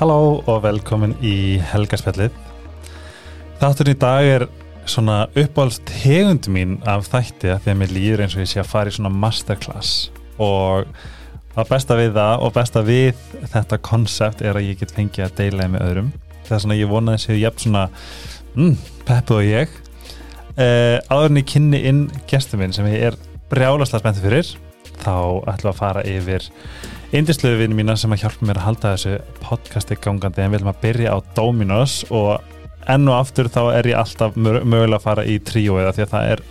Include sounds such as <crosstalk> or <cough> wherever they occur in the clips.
Halló og velkomin í Helgarspjallið. Þátturinn í dag er svona uppáhalds tegund mín af þætti að því að mér líður eins og ég sé að fara í svona masterclass og það besta við það og besta við þetta konsept er að ég get fengið að deila með öðrum. Það er svona ég vona að séu jafn svona mm, peppu og ég. Uh, áðurinn ég kynni inn gestur minn sem ég er brjálaslega spenntið fyrir þá ætlum við að fara yfir indisluðu vinni mína sem að hjálpa mér að halda þessu podcasti gangandi en við ætlum að byrja á Dominos og enn og aftur þá er ég alltaf mögulega að fara í tríu eða því að það er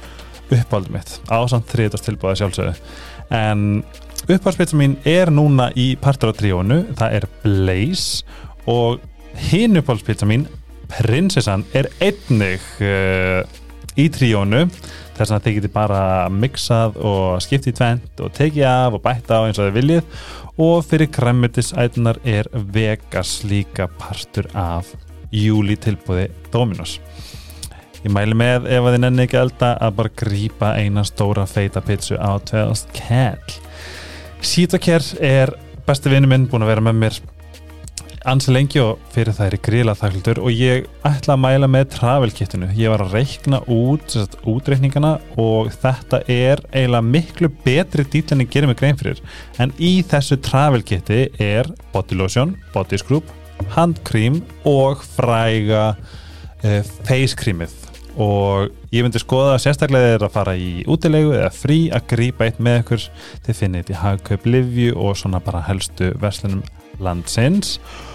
uppáldum mitt ásamt þriðast tilbúða sjálfsögðu. En uppáldspilsum mín er núna í partur á tríónu, það er Blaze og hinn uppáldspilsum mín Prinsessan er einnig uh, í tríónu þess að þið getur bara mixað og skiptið tvent og tekið af og bætta á eins og þið viljið og fyrir græmitisætunar er Vegas líka partur af júli tilbúði Dominos. Ég mæli með ef að þið nenni ekki elda að bara grýpa eina stóra feita pizzu á 2000 kell. Sítokær er besti vinnu minn búin að vera með mér ansi lengi og fyrir það er gríla þakkldur og ég ætla að mæla með travelkittinu. Ég var að reikna út sagt, útreikningana og þetta er eiginlega miklu betri dýl en ég gerir mig grein fyrir. En í þessu travelkitti er body lotion, body scrub, handkrím og fræga uh, face creamið og ég myndi skoða að sérstaklega er að fara í útilegu eða frí að grípa eitt með ykkur þið finnir þetta í hagkaup livju og svona bara helstu verslunum landsins og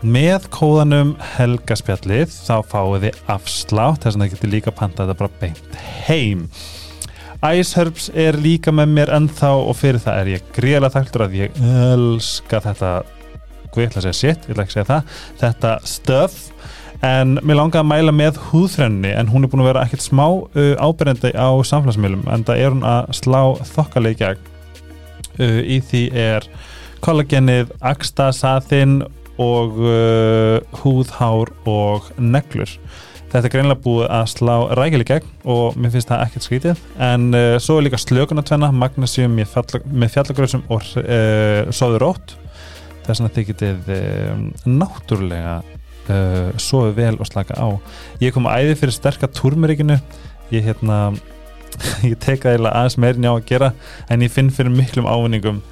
með kóðanum helgaspjallið þá fáið þið afslátt. Þess að það getur líka panta þetta bara beint heim. Iceherbs er líka með mér ennþá og fyrir það er ég gríðilega þakklur að ég elska þetta. Hvað ég ætla að segja shit, ég ætla ekki að segja það. Þetta stöf en mér langar að mæla með húðþrenni en hún er búin að vera ekkert smá uh, áberendi á samfélagsmiðlum en það er hún að slá þokkalegi gegn. Uh, í því er kollagenið, axtasaðinn og uh, húðhár og neglur. Þetta er greinlega búið að slá rækjali gegn og mér finnst það ekkert skrítið. En uh, svo er líka slökunatvenna magnesium með fjallagröðsum og uh, sóður rótt þess að þið getið um, náttúrulega uh, sofið vel og slaka á. Ég kom að æði fyrir sterka turmeríkinu ég hérna <laughs> ég teka aðeins meirin á að gera en ég finn fyrir miklum ávinningum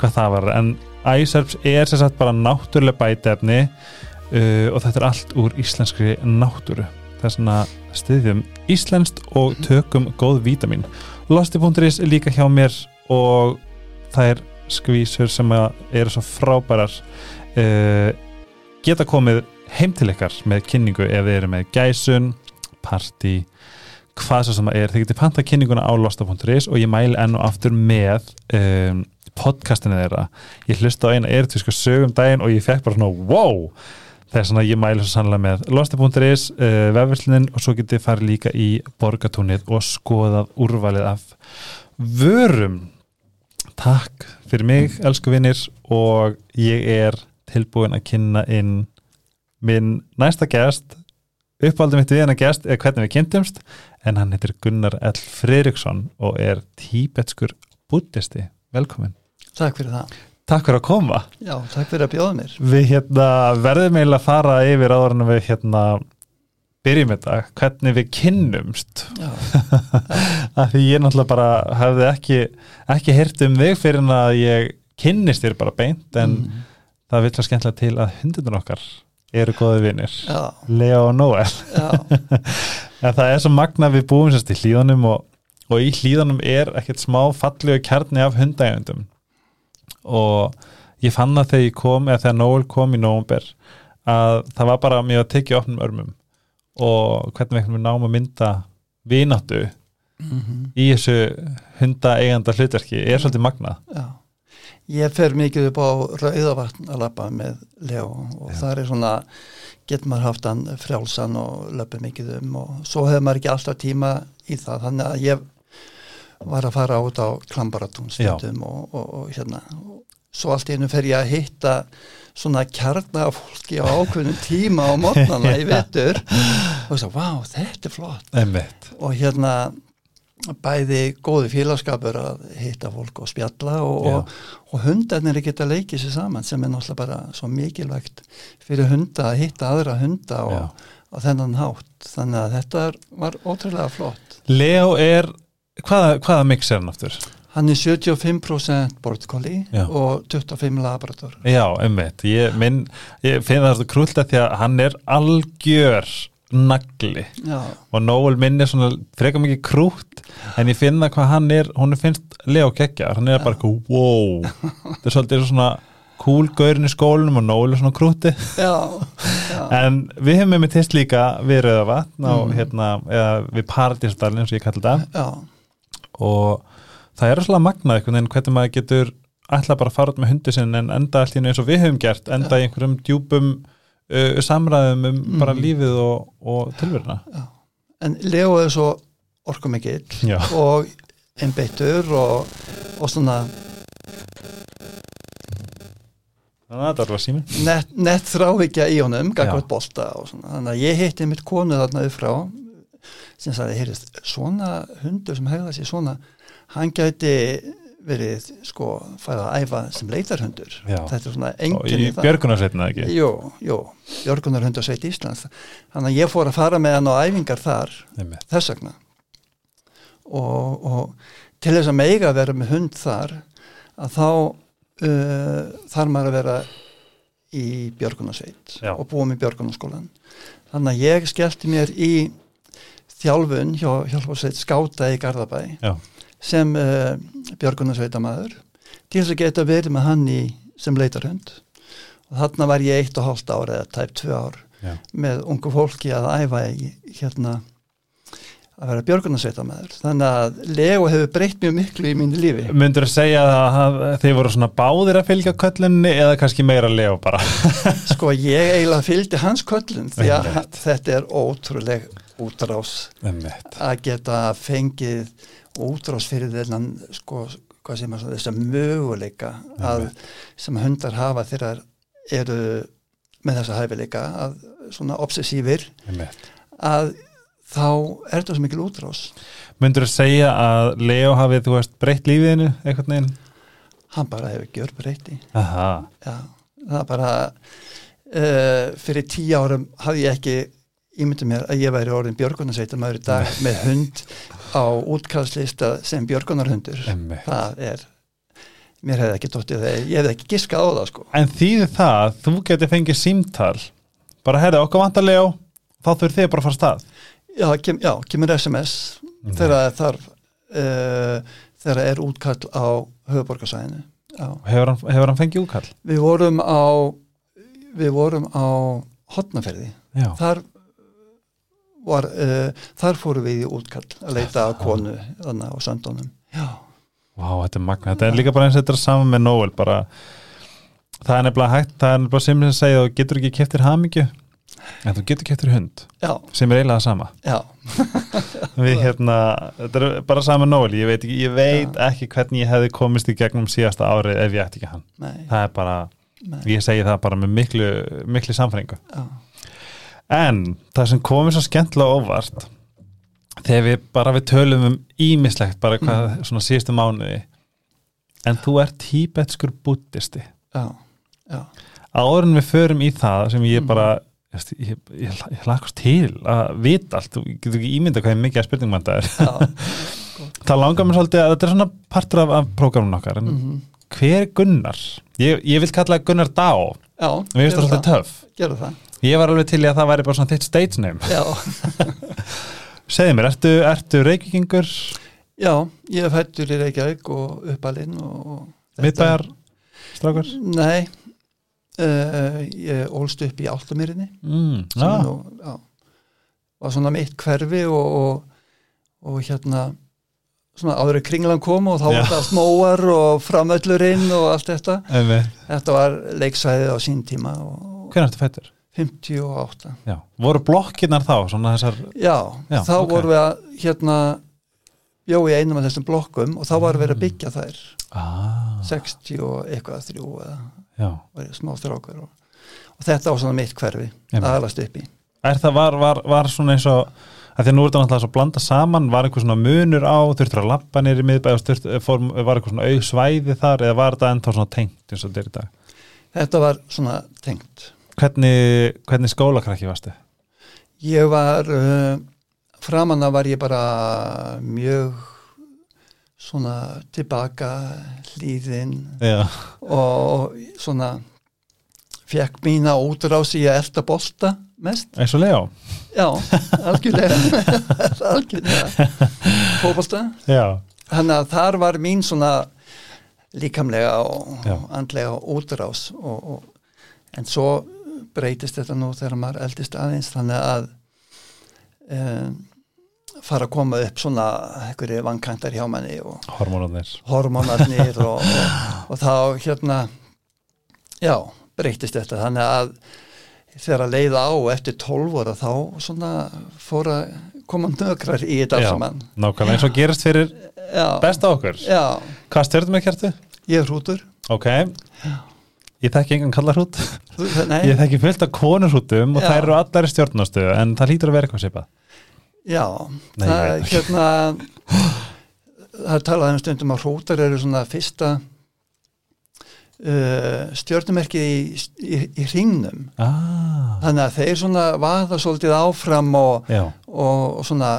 hvað það var. En iSerbs er sem sagt bara náttúrulega bætefni uh, og þetta er allt úr íslenskri náttúru. Það er svona stiðjum íslenskt og tökum góð vítamin Losti.is er líka hjá mér og það er skvísur sem eru svo frábærar uh, geta komið heim til ykkar með kynningu ef þið eru með gæsun, party hvað svo sem það er, þið getur panta kynninguna á Losta.is og ég mæli enn og aftur með um, podcastinu þeirra. Ég hlusta á eina ertísku sögum daginn og ég fekk bara svona wow! Það er svona ég mælu svo sannlega með losti.is uh, vefverslinin og svo getið farið líka í borgatúnið og skoðað úrvalið af vörum. Takk fyrir mig elsku vinnir og ég er tilbúin að kynna inn minn næsta gæst uppáldum mitt við hennar gæst er hvernig við kynntumst en hann heitir Gunnar L. Fredriksson og er tíbetskur buddhisti velkomin Takk fyrir það. Takk fyrir að koma. Já, takk fyrir að bjóða mér. Við hérna, verðum eiginlega að fara yfir áður en við hérna, byrjum þetta, hvernig við kynnumst. Já. <laughs> Því ég náttúrulega bara hefði ekki, ekki hirt um þig fyrir en að ég kynnist þér bara beint en mm. það vil það skemmtilega til að hundunum okkar eru goði vinnir. Leo og Noel. <laughs> en það er svo magna við búum sérst í hlýðanum og, og í hlýðanum er ekkert smá fallegu kjarni af hundægjöndum og ég fann það þegar ég kom eða þegar Noel kom í nógumber að það var bara mjög að tekja opnum örmum og hvernig við náum að mynda vináttu mm -hmm. í þessu hundaeiganda hlutverki er svolítið magnað Já. Ég fer mikið upp á Rauðavatn að lappa með Leo og Já. það er svona getur maður haft hann frjálsan og löpur mikið um og svo hefur maður ekki alltaf tíma í það þannig að ég var að fara át á Klambaratún stundum og, og, og hérna og svo allt í hennu fer ég að hitta svona kjarnafólki á ákveðnum tíma á mótnana í <laughs> vettur og þess að, vá, þetta er flott. Einmitt. og hérna bæði góði félagskapur að hitta fólk og spjalla og, og, og hundarnir geta leikið sér saman sem er náttúrulega bara svo mikilvægt fyrir hunda að hitta aðra hunda og á þennan hátt. Þannig að þetta var ótrúlega flott. Leo er, hvaða, hvaða mix er hann aftur? hann er 75% border collie Já. og 25 labrador. Já, einmitt, ég, ég finn það þetta krúllta því að hann er algjör nagli. Já, og Noel minn er svona frekar mikið krútt en ég finna hvað hann er, hún finnst Leo geggjar, hann er bara eitthvað, wow. <laughs> Þetta er svolítið svona cool gaurin í skólinum og Noel er svona krútti. Já, <laughs> já. en við hefum með mig tist líka við Rauðavatn á Mm. hérna, eða við Paradísdalinn og ég kalli já, og það er svolítið magnað einhvern veginn hvernig maður getur ætla bara að fara út með hundi sinn en enda allt í einu eins og við höfum gert enda í einhverjum djúpum uh, samræðum um Mhm. bara lífið og, og tilveruna. En Leo er svo orkumikill og einbeittur og, og svona þannig að þetta var síminn nett, þráhyggja í honum Já. gagvart bolta og svona. Þannig að ég hitti mitt konu þarna upp frá sem sagði, heyrðist, svona hundur sem hegða sér svona hann gæti verið sko fæða að æfa sem leitarhundur. Já. þetta er svona og í enginni björgunarsveitina ekki? Jú, jú, Björgunarhund og Sveit Íslands. Þannig að ég fór að fara með hann á æfingar þar Einmitt. þess vegna. Og, og til þess að meiga að vera með hund þar að þá uh, þarf maður að vera í Björgunarsveit og búa með Björgunarskólan þannig að ég skellti mér í þjálfun hjá hjálparsveit skáta í Garðabæ Já. sem uh, Björgunarsveitamæður til þess að geta verið með hann í sem leitarhund og þarna var ég eitt og hálft ár eða tæp tvö ár Já. með ungu fólki að æfa í hérna að vera björgunarsveitamæður þannig að Leo hefur breytt mjög miklu í mínu lífi. Myndur þú segja að þið voru svona báðir að fylgja köllinni eða kannski meira Leo bara? <laughs> Sko ég eiginlega fylgdi hans köllun því að Einmitt. þetta er ótrúleg útrás Einmitt. að geta fengið útrás fyrir þennan sko, hvað sem að þess að möguleika að, sem hundar hafa þegar eru með þessa hæfileika að svona obsessífir að þá er þetta svo mikil útrás. Myndur þú segja að Leo hafið, þú veist, breytt lífiðinu einhvern veginn? hann bara hefur gjör Já, það bara uh, fyrir tíu árum hafði ég ekki ímyndið mér að ég væri orðin björgunarsveitar maður í dag með hund á útkastlista sem björgunarhundur. Einmitt. það er mér hefði ekki dóttið þegar, ég hefði ekki giskað á það sko. En þýðir það að þú getur fengið símtal? Bara herði okkar vantar Leo þá þurfið þið bara að fara stað Já, kem, já kemur SMS þegar þarf uh, er útkall á höfuborgarsæðinu hefur hefur hann fengið úkall? við vorum á við vorum á hotnaferði Já, þar var, uh, þar fórum við í útkall að leita að konu þannig á söndunum já, Vá, þetta er magna, þetta er líka bara eins og þetta er saman með Noel bara, það er nefnilega hægt það er nefnilega sem sem segja þú getur ekki keftir hamingju en þú getur keftir hund já, sem er eiginlega sama. <laughs> Við hérna, þetta er bara með Noel ég veit, ekki, ég veit ekki hvernig ég hefði komist í gegnum síðasta árið ef ég ætti ekki hann. Nei, það er bara, nei, ég segi það bara með miklu, miklu samfæringu En það sem komið svo skemmtilega óvart þegar við bara við tölum um ímislegt bara hvað svona síðustu mánuði en þú ert tíbetskur búttisti já, já. Áður en við förum í það sem ég bara ég, ég, ég, ég lakast til að vita allt, þú getur ekki ímynda hvað er mikið að spurningum þetta er. <laughs> Það langar mér svolítið að þetta er svona partur af, af prógramun okkar en mm hver er Gunnar? Ég, ég vil kalla Gunnar Dá já mér finnst það svolítið töff. Gerðu það, ég var alveg til í að það væri bara svona þitt stage name. Já, <laughs> segðu mér, ertu, ertu reykvíkingur? Já ég er fættur í Reykjavík og uppalinn og, og þetta- miðbæjar strákar? Nei uh, ég ólst upp í Áltumýrinni mm, já, var svona mitt hverfi og, og, og hérna svona áður en kringlan kom og þá var þetta smóar og framöllurinn og allt þetta einmitt. þetta var leiksvæðið á sín tíma og hvernig ertu fættur? 58 Já. voru blokkirnar þá, þessar já, Já, þá ok. vorum við að hérna bjó í einum af þessum blokkum og þá var verið að byggja þær ah, 60 og eitthvað þrjú eða smá þrákur og, og þetta var svona mitt hverfi að alast upp í. Er það var, var, var svona eins og að því að nú er þetta náttúrulega svo blanda saman var einhver svona munur á, þurftur að lappa nýri miðbæð var einhver svona auðsvæði þar eða var þetta ennþá svona tengt eins og þetta er í dag? Þetta var svona tengt. Hvernig, hvernig skólakrakki varstu? ég var uh, framanna var ég bara mjög svona tilbaka hlýðin og svona fekk mína útrás í að elda bolta mest. Eins og Leo Já, algjörlega. <laughs> Algjörlega. Fótbolta. Já, þannig að þar var mín svona líkamlega og Já. andlega og, en svo breytist þetta nú þegar maður eldist aðeins þannig að um, fara að koma upp svona einhverju vankantar hjá manni hormónarnir. hormónarnir <laughs> og, og, og þá hérna já, breytist þetta. Þannig að þegar að leiða á eftir 12 ára þá svona fór að koma nökrar í þetta Já. saman. Nákvæmlega eins og gerist fyrir já, besta okkur já, Hvað stjörnum er kertu? ég er hrútur. Ok. Ég þekki engan kallarhút Þú- nei, Ég þekki fullt af konurhútum og þær eru allar í stjórnastöðu en það lítur að vera eitthvað svipað já Nei, það er hérna það er talað um stundum að hrútar eru svona fyrsta uh, stjórnumerkið í, í, í hringnum. Ah, þannig að þeir svona vaða svolítið áfram og og, og svona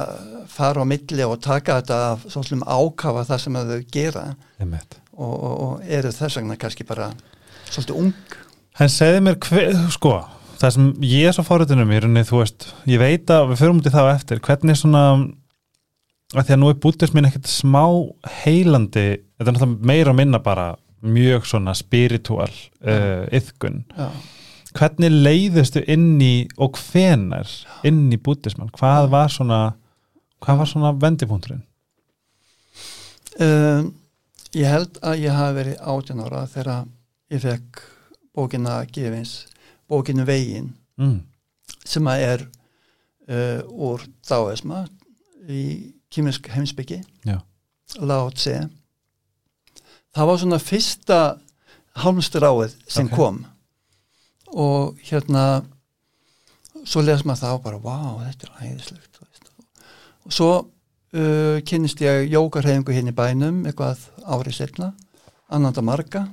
fara á milli og taka þetta af svolítið ákafa það sem þau gera. Og, og eru þess vegna kannski bara svolítið ung. En segði mér hver, sko það sem ég er svo fóruðunum í rauninni, þú veist ég veit að við förum út í það eftir. Hvernig svona að því að nú er bútismin ekkert smá heilandi, þetta er náttúrulega meira og minna bara mjög svona spiritual uh, yðgun Já. hvernig leiðistu inn í og hvenar inn í bútisman hvað var svona hvað var svona vendipunkturinn? Um, ég held að ég hafi verið 18 ára þegar ég fekk bókina gefins bókinu vegin mm. sem að er uh, úr dáesma í kýminsk heimsbyggi. Lao Tse það var svona fyrsta hálmstráið sem Ok. kom og hérna svo les maður það og bara wow, þetta er æðislegt og svo uh, kynnist ég jókarhefingu hinn í bænum eitthvað árið setna annanda marga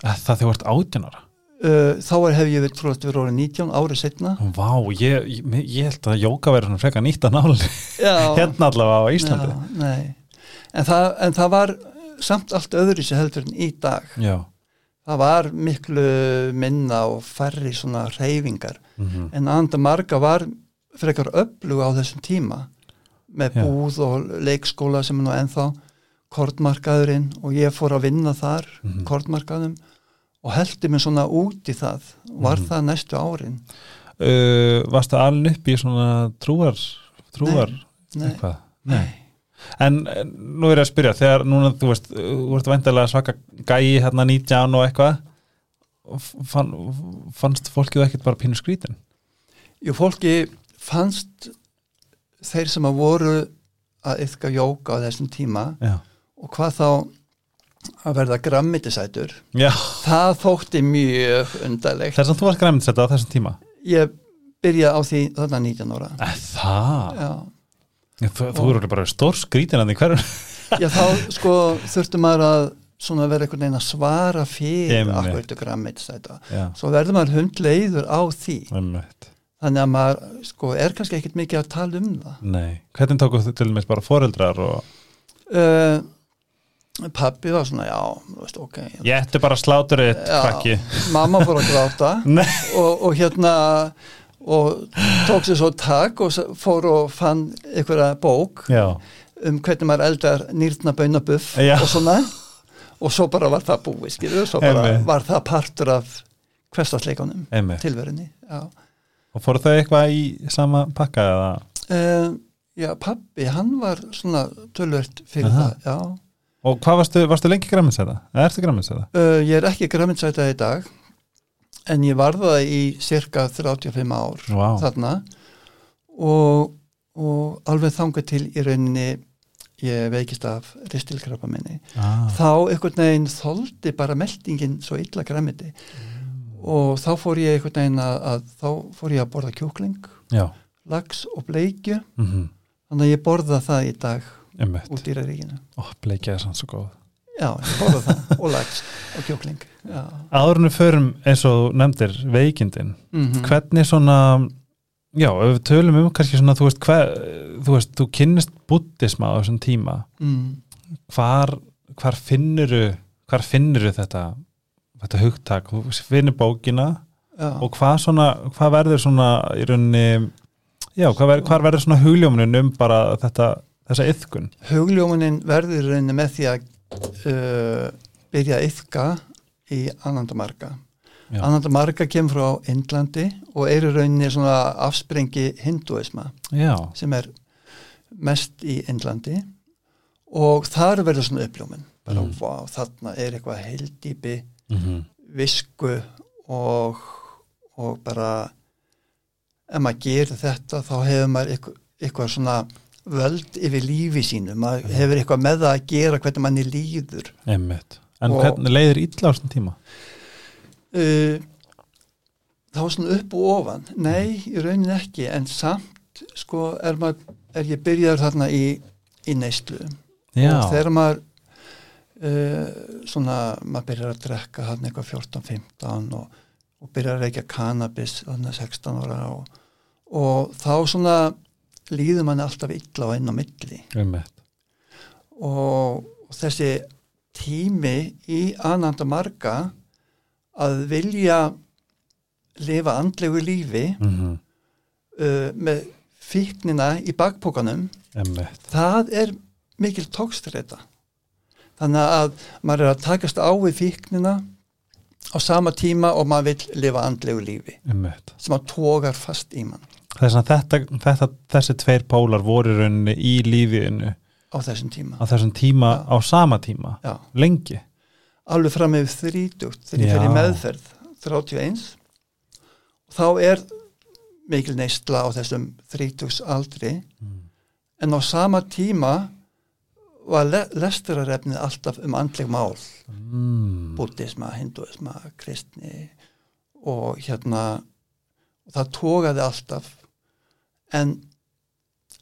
það því vart átjánara uh, þá hef ég verið tróðast verið árið 19 árið setna Vá, ég, ég, ég held að jóka verið svona freka nýtt að náli Já, <laughs> hérna allavega á Íslandi Já, nei. en, það, en það var samt allt öðru sér heldur en í dag Já, það var miklu minna og færri svona reyfingar Mhm. en anda marga var frekar öflug á þessum tíma með Já. búð og leikskóla sem er nú ennþá kortmarkaðurinn og ég fór að vinna þar Mhm. kortmarkaðum og heldi mig svona út í það. Var Mhm. það næstu árin? Uh, Varstu alin upp í svona trúar trúar nei, eitthvað? Nei. En nú er ég að spyrja, þegar núna þú veist, þú ert væntalega svaka gæi hérna 19 og eitthvað fann, fannst fólkið ekkert bara pínu skrítin? Jú, fólki fannst þeir sem að voru að yfka jóka á þessum tíma Já, og hvað þá að verða grammitisætur Já. það þótti mjög undarlegt. Þess að þú varst græmint þetta á þessum tíma? Ég byrja á því þarna 19 ára. Eh, Það? já, þú, þú eru bara stór skrítin að því hverjum já þá sko þurfti maður að svona vera einhvern veginn að svara fyrir Einmitt. akkur þetta grammitisæta svo verður maður hundleiður á því. Einmitt. Þannig að maður sko er kannski ekkit mikið að tala um það. Nei, hvernig tókuð þið til dæmis bara foreldrar og uh, pappi var svona já, þú veist, ok ég ætti bara sláturinn Já. krakki mamma fór að gráta <laughs> og, og hérna og tók sér svo tak og fór og fann einhverja bók Já, um hvernig maður eldar nýrna baunabuff og svona og svo bara var það búið skilur, svo bara Einmitt. var það partur af hverstasleikunum, tilverunni já. Og fóru þau eitthvað í sama pakka eða? Uh, já, pappi, hann var svona tölvert fyrir Aha. það já. Og hvað varstu, varstu lengi græmins þetta? Eða ertu græmins þetta? uh, ég er ekki græminsæta í dag en ég var það í cirka 35 ár Vá, þarna. Og, og alveg þangað til í rauninni ég veikist af ristilkrabba minni ah. þá einhvern veginn þoldi bara meldingin svo illa græmiti og þá fór ég einhvern veginn að, að þá fór ég að borða kjúkling Já. lags og bleikju. Mm þannig að ég borða það í dag einmitt, út í ríkinu ó, bleikja er sann svo góð. Já, og lags og kjókling áðurinu förum eins og nefndir veikindin, Mm hvernig svona já, ef við tölum um kannski svona, þú veist, hver, þú veist, þú kynnist buddisma á þessum tíma. Mm. hvar, hvar finnuru hvar finnuru þetta þetta hugtak, þú finnir bókina já. og hvað svona hvað verður svona í rauninni já, hvað verður, hvað verður svona hugljómunin um bara þetta, þessa yðkun hugljómunin verður rauninni með því að uh, byrja að yfka í annandamarka Já. annandamarka kemur frá Indlandi og er í rauninni svona afsprengi hinduisma já, sem er mest í Indlandi. Og þar verður svona uppljómun. Bara Mm. vá, þarna er eitthvað heildýpi mm visku og, og bara ef maður gerir þetta þá hefur maður eitthvað, eitthvað svona völd yfir lífi sínu. Maður hefur eitthvað með það að gera hvernig manni líður. Einmitt. En Og- hvernig leiðir illa á þessum tíma? Uh, þá svona upp og ofan. Nei, í raunin ekki en samt sko er, maður, er ég byrjaður þarna í, í neyslu. Já, og þegar maður uh, svona, maður byrjar að drekka hann eitthvað 14-15 og, og byrjar að reykja cannabis þannig 16 ára og, og þá svona líður manni alltaf illa á einn á milli. Og, og þessi tími í ananda marga að vilja lifa andlegu lífi mm uh, með fíknina í bakpókanum það er mikil tókstreita þannig að maður er að takast á við fíknina á sama tíma og maður vill lifa andlegu lífi einmitt. sem að tógar fast í mann þess að þetta, þetta, þessi tveir pólar voru rauninni í lífiðinu á þessum tíma. á þessum tíma á sama tíma Já, lengi. Alveg fram yfir þrítugt þegar ég fer í meðferð 31 og þá er mikil neysla á þessum þrítugs aldri Mm. en á sama tíma var le lesturarefnið alltaf um andleg mál. Mm. búddisma, hinduisma, kristni og hérna og það tógaði alltaf en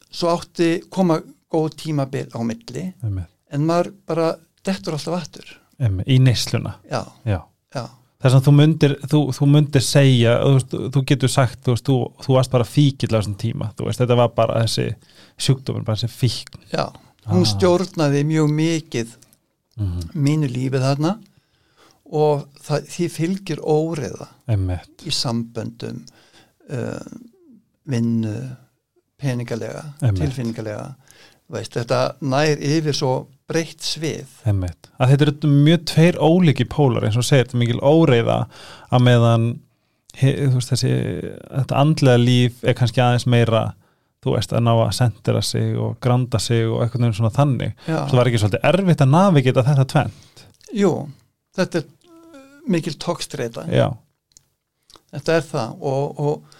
svo átti koma góð tímabil á milli einmitt, en maður bara dettur alltaf aftur. Einmitt, í neysluna. Já, já. Já, þess að þú myndir, þú, þú myndir segja þú, þú getur sagt, þú, veist, þú, varst bara fíkill á þessum tíma, veist, þetta var bara þessi sjúkdómur, bara þessi fíkn. Já. Hún Ah. stjórnaði mjög mikið mm. mínu lífið þarna og það, því fylgir óreiða einmitt, í samböndum uh, vinnu peningalega, Einmitt. tilfinningalega veist, þetta nær yfir svo breytt svið. Einmitt. Að þetta eru mjög tveir ólíki pólar eins og segir, þetta mikil óreiða að meðan he, veist, þessi, þetta andlega líf er kannski aðeins meira þú veist, að ná að sendera sig og granda sig og eitthvað nefnir svona þannig. Svo var ekki svolítið erfitt að navigita þetta tvenn Jú, þetta er mikil tókstreita já, þetta er það og, og,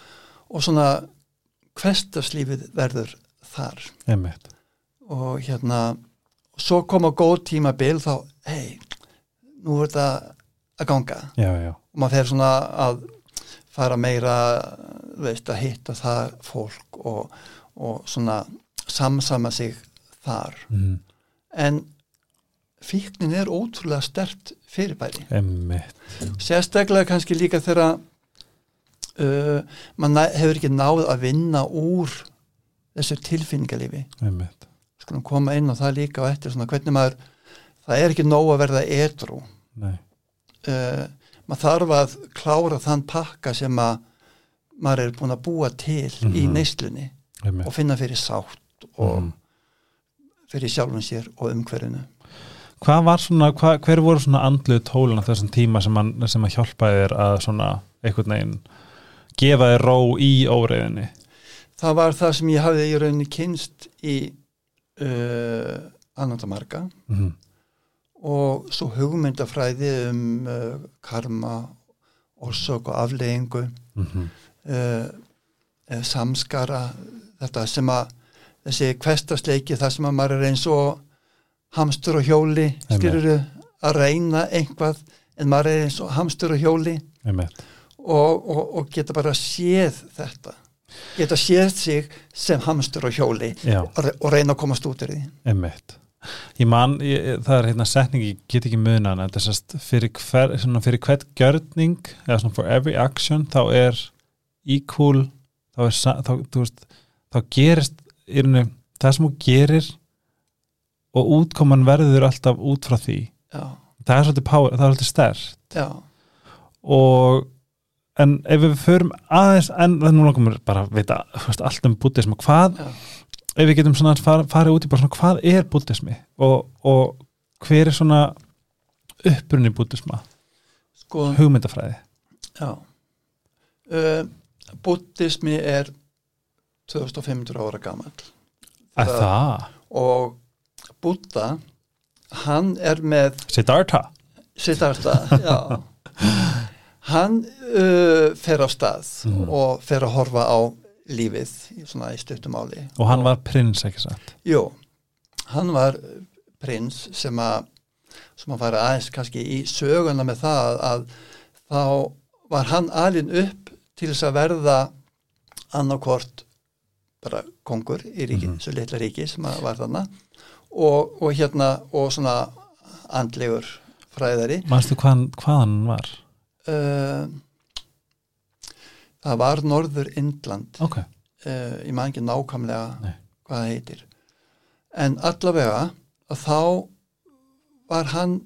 og svona hverstaslífið verður þar. Einmitt. Og hérna svo koma góð tímabil þá hei, nú er þetta að ganga. Já, já, og maður fer svona að fara meira veist, að hitta það fólk og, og svona samsama sig þar. Mm. en fíknin er ótrúlega stert fyrirbæri. Einmitt. Sérstaklega kannski líka þegar uh, næ- hefur ekki náð að vinna úr þessu tilfinningalífi. Skulum koma inn á það líka og eftir svona hvernig maður það er ekki nóg að verða edru nei, uh, maður þarf að klára þann pakka sem að maður er búin að búa til í Mhm. neyslunni og finna fyrir sátt og Mhm. fyrir sjálfum sér og umhverfinu. Hvað var svona, hva, hver voru svona andluð tólun á þessum tíma sem, man, sem að hjálpaði þér að svona einhvern veginn gefa þér ró í óreiðinni? það var það sem ég hafði í rauninni kynst í uh, annandamarka Mm og svo hugmyndafræði um uh, karma orsök og afleggingu -hmm. uh, uh, samskara þetta sem að þessi kvestasleiki það sem að maður er eins og hamstur og hjóli skilur að reyna einhvað en maður er eins og hamstur og hjóli Einmitt. Og, og, og geta bara séð þetta. Geta séð sig sem hamstur og hjóli já, og re- og reyna að komast út úr því. Einmitt. Ég man, ég, það er hérna setning ég get ekki muna hana, þetta er sérst fyrir, hver, fyrir hvert gjörning eða svona for every action þá er equal þá er, þá, þú veist, þá gerist í rauninu, það sem þú gerir og útkoman verður alltaf út frá því. Já, það er svolítið, power, það er svolítið stærst já, og en ef við förum aðeins en það nú langar mér bara að vita veist, allt um og hvað já, ef við getum svona far, farið út í bara svona hvað er buddhismi? Og, og hver er svona upprunni buddhisma, sko hugmyndafræði. já. Uh, buddhismi er 2500 ára gammal að það, og Buddha hann er með Siddhartha. Siddhartha, já hann uh, fer á stað Mhm. og fer að horfa á lífið svona í stuttumáli og hann var prins ekki satt Jú, hann var prins sem að sem að fara aðeins kannski í söguna með það að þá var hann alin upp til þess að verða annarkvort bara kongur í ríki, Mhm. svo litla ríki sem að var þarna og, og hérna og svona andlegur fræðari manstu hvað, hvað hann var uh, það var Norður Indland. Ok, uh, ég maður ekki nákvæmlega Nei. hvað það heitir. En allavega að þá var hann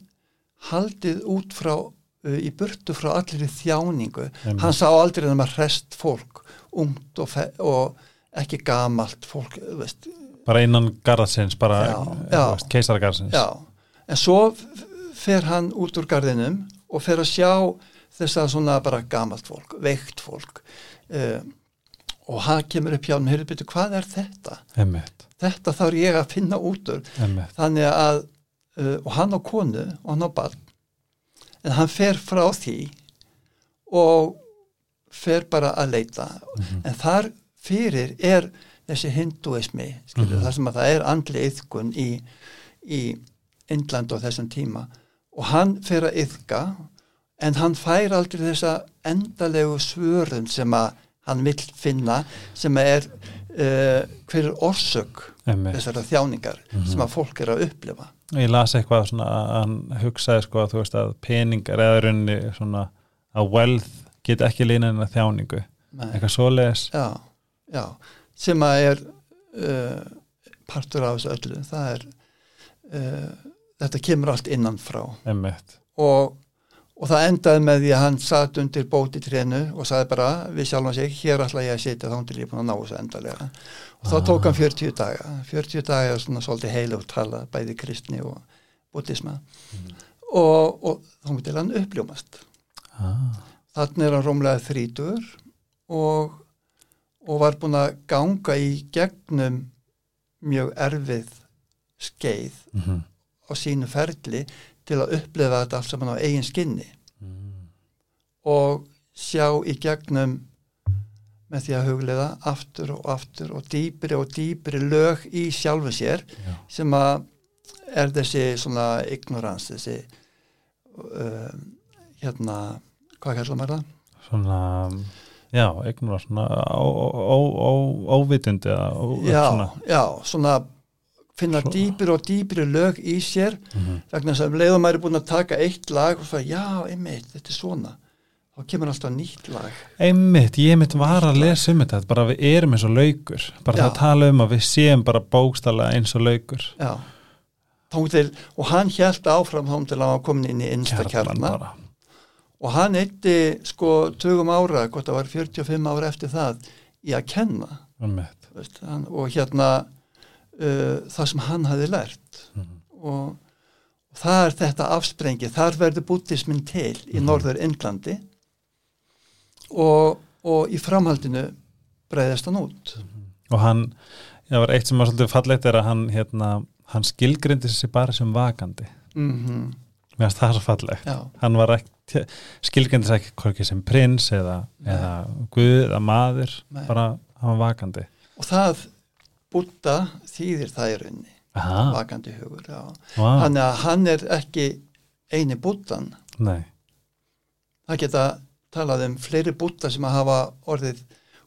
haldið út frá uh, í burtu frá allir í þjáningu. Einmitt. hann sá aldrei þeim að rest fólk ungt og, og ekki gamalt fólk veist, bara innan garðsins bara já. en svo fer hann út úr garðinum og fer að sjá þess að svona bara gamalt fólk, veikt fólk uh, og hann kemur upp hjá hann, heyrðu byrju, hvað er þetta? emmitt, þetta þarf ég að finna út úr emmitt þannig að uh, og hann á konu og hann á barn en hann fer frá því og fer bara að leita Mhm. en þar fyrir er þessi hinduismi skilur, Mhm. þar sem að það er andli yðkun í, í Indland á þessum tíma og hann fer að yðka en hann fær aldrei þessa endalegu svörun sem að hann vill finna sem er uh, hver er orsök þessara þjáningar Mhm. sem að fólk er að upplifa. Ég las eitthvað svona að hann hugsaði sko að þú veist að peningar eða runni svona að wealth get ekki lína en að þjáningu. Nei. eitthvað svoleiðis. Já, já, sem að er uh, partur af þessu öllu. Það er uh, þetta kemur allt innan frá. Emmitt, og, og það endaði með því að hann satt undir bóti trénu og sagði bara við sjálfan sig, hér ætla ég að sitja þá til ég er búin að ná þessu endalega og þá Ah. tók hann 40 daga. 40 daga er svona svolítið heilugt tala bæði kristni og buddhisma og, og þá mútið hann uppljómast. Ah, þannig er hann rómlega þrítur og, og var búin að ganga í gegnum mjög erfið skeið mm á sínu ferli til að upplifa þetta allt saman á eigin skinni og sjá í gegnum með því að hugleiða aftur og aftur og dýpri og dýpri lög í sjálfu sér Já. sem að er þessi svona ignorans þessi uh, hérna hvað kallar maður það? svona já, eignur svona ó- ó- ó- ó- óvitund eða ó- Já, svona já, svona finna Svo- dýpri og dýpri lög í sér Mhm. vegna þess að um leiðum maður er búin að taka eitt lag og það, já, einmitt, þetta er svona. Þá kemur alltaf nýtt lag. Einmitt, ég mitt var að lesa um þetta bara við erum eins og laukur. Bara Já. það tala um að við séum bara bókstala eins og laukur. Já. Til, og hann hjælt áfram þá til að hann komin inn í innsta Kjarnan kjarna. bara. og hann eitti sko tögum ára, hvort það var 45 ára eftir það í að kenna. Veist, hann, og hérna uh, það sem hann hafi lært. Mhm. og, og það er þetta afsprengi, þar verður búttismin til í Mhm. norður Indlandi. Og, og í framhaldinu breyðast hann út. Og hann, það var eitt sem var svolítið fallegt er að hann, hérna, hann skilgrindi sér bara sem vakandi. Mm mér finnst það svo fallegt. Já, hann var ekki, skilgrindi sér ekki sem prins eða, eða guð eða maður, Nei. bara hann var vakandi. Og það búta þýðir það í rauninni. Aha, vakandi hugur, wow, að hann er ekki eini bútan nei. Það geta talað um fleiri búta sem að hafa orðið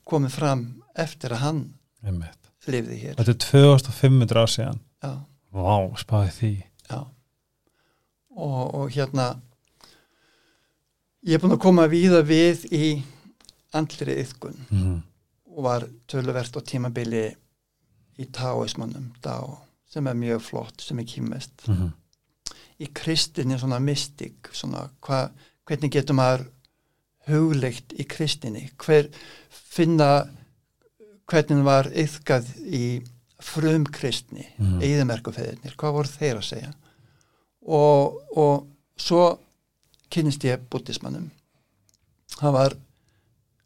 komið fram eftir að hann einmitt. lifði hér. Þetta er 2500 ár síðan. Já, Vá, spáði því. Já. Og, og hérna ég er búin að koma víða við í andliri yðkun mm. og var töluvert á tímabili í taoismannum Dao, sem er mjög flott, sem er kýmest Mm. í kristinni svona mystik svona hva, hvernig getur maður hugleikt í kristinni hver finna hvernig var yðkað í frum kristni, Mhm. eðimerkufeðirnir hvað voru þeir að segja? Og, og svo kynnist ég búttismannum það var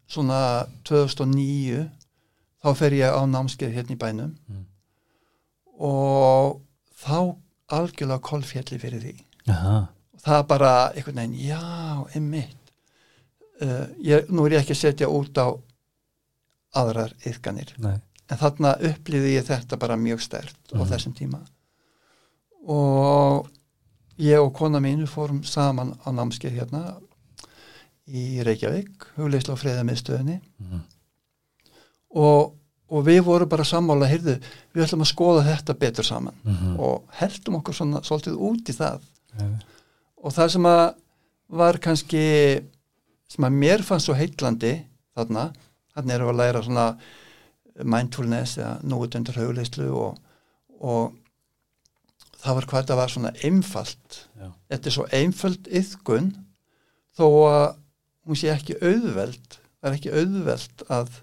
svona 2009 þá fer ég á námskeið hérna í bænum Mm. og þá algjörlega kolfjalli fyrir því Aha. það bara einhvern veginn, já, einmitt uh, ég, nú er ég ekki að setja út á aðrar yðkanir, Nei. en þarna upplýði ég þetta bara mjög stert á Mhm. þessum tíma og ég og kona mín við fórum saman á námskeið hérna í Reykjavík hugleislu og friðamiðstöðinni Mm. Og, og við vorum bara sammála, heyrðu, við ætlum að skoða þetta betur saman Mm. og heldum okkur svona svolítið út í það Nei. og það sem að var kannski sem að mér fannst svo heitlandi þarna, þarna erum við að læra svona mindfulness eða núutundur hugleyslu og, og það var hvað þetta var svona einfalt Já. þetta er svo einföld yðgun þó að hún sé ekki auðveld það er ekki auðveld að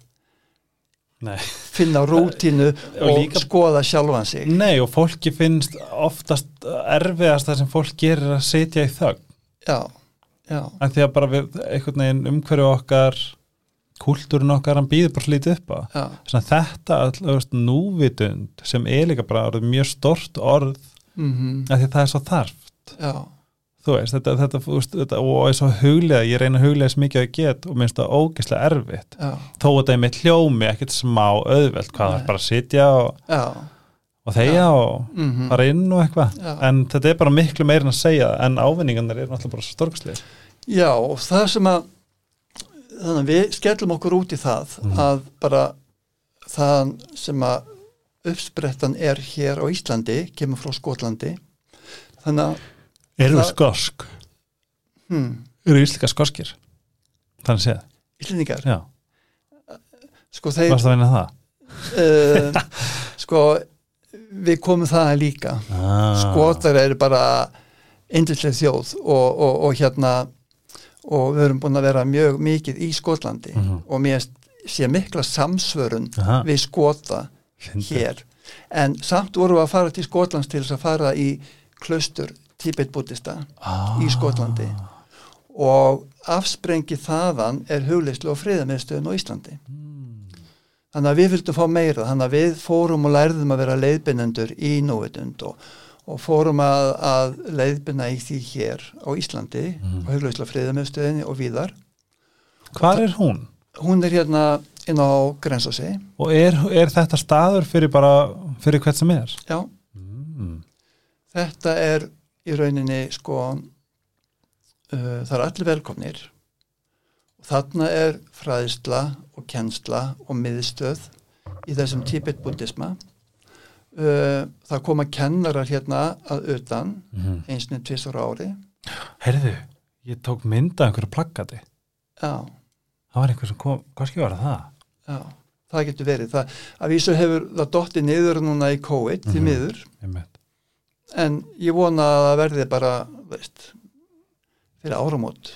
Nei. finna rútínu Og og, líka- skoða sjálfan sig. Nei og fólki finnst oftast erfiðast það sem fólk gerir að setja í þögn. Já, já, en því að bara við einhvern veginn umhverju okkar kúltúrin okkar hann býður bara slítið upp á. Þetta allast núvitund sem er líka bara mjög stort orð mm af því að það er svo þarft. Já, þú veist, þetta, þetta, veist, þetta og er svo huglega, ég reyna huglega sem mikið að ég get og minnst það ógeðslega erfitt. Já, þó að það er með hljómi ekkert smá auðvelt, hvað það er bara að sitja og, já, og þegja og mm fara inn og eitthvað. Já. en þetta er bara miklu meira en að segja en ávinningarnir eru náttúrulega bara svo storkslega Já, og það sem að þannig að við skellum okkur út í það Mhm. að bara það sem að uppsprettan er hér á Íslandi, kemur frá Skotlandi. Þannig að eru Það- skosk, hmm, eru íslika skoskir? Þannig séð, Íslendingar, já, sko þeir varst það að vinna það? Uh, <laughs> sko við komum það líka. Ah. Skotar eru bara indislega þjóð og, og, og hérna og við erum búin að vera mjög mikið í Skotlandi Mhm. og mér sé mikla samsvörun Aha. við Skota Fyndið. hér. En samt vorum við að fara til Skotlands til þess að fara í klaustur Tibet-bútista ah. í Skotlandi og afsprengi þaðan er hugleyslu og friðamiðstöðun á Íslandi þannig að við vildum fá meira þannig að við fórum og lærðum að vera leiðbynendur í núvitund og, og fórum að, að leiðbynna í því hér á Íslandi Mhm. á hugleyslu og friðamiðstöðinni og víðar hvar er hún? hún er hérna inn á Grensósi og er, er þetta staður fyrir bara fyrir hvert sem er? já, Mm. þetta er í rauninni sko uh, það er allir velkomnir og þarna er fræðisla og kennsla og miðstöð í þessum Tibet-búddisma uh, það koma kennarar hérna að utan Mm. einsinu tvisar ári Herðu, ég tók mynda einhverju plaggati já, það var einhver sem kom, hvað skil var það? já, það getur verið það, að vísu hefur það dotti niður núna í COVID því Mhm. miður Einmitt. En ég vona að það verði bara veist, fyrir áramót.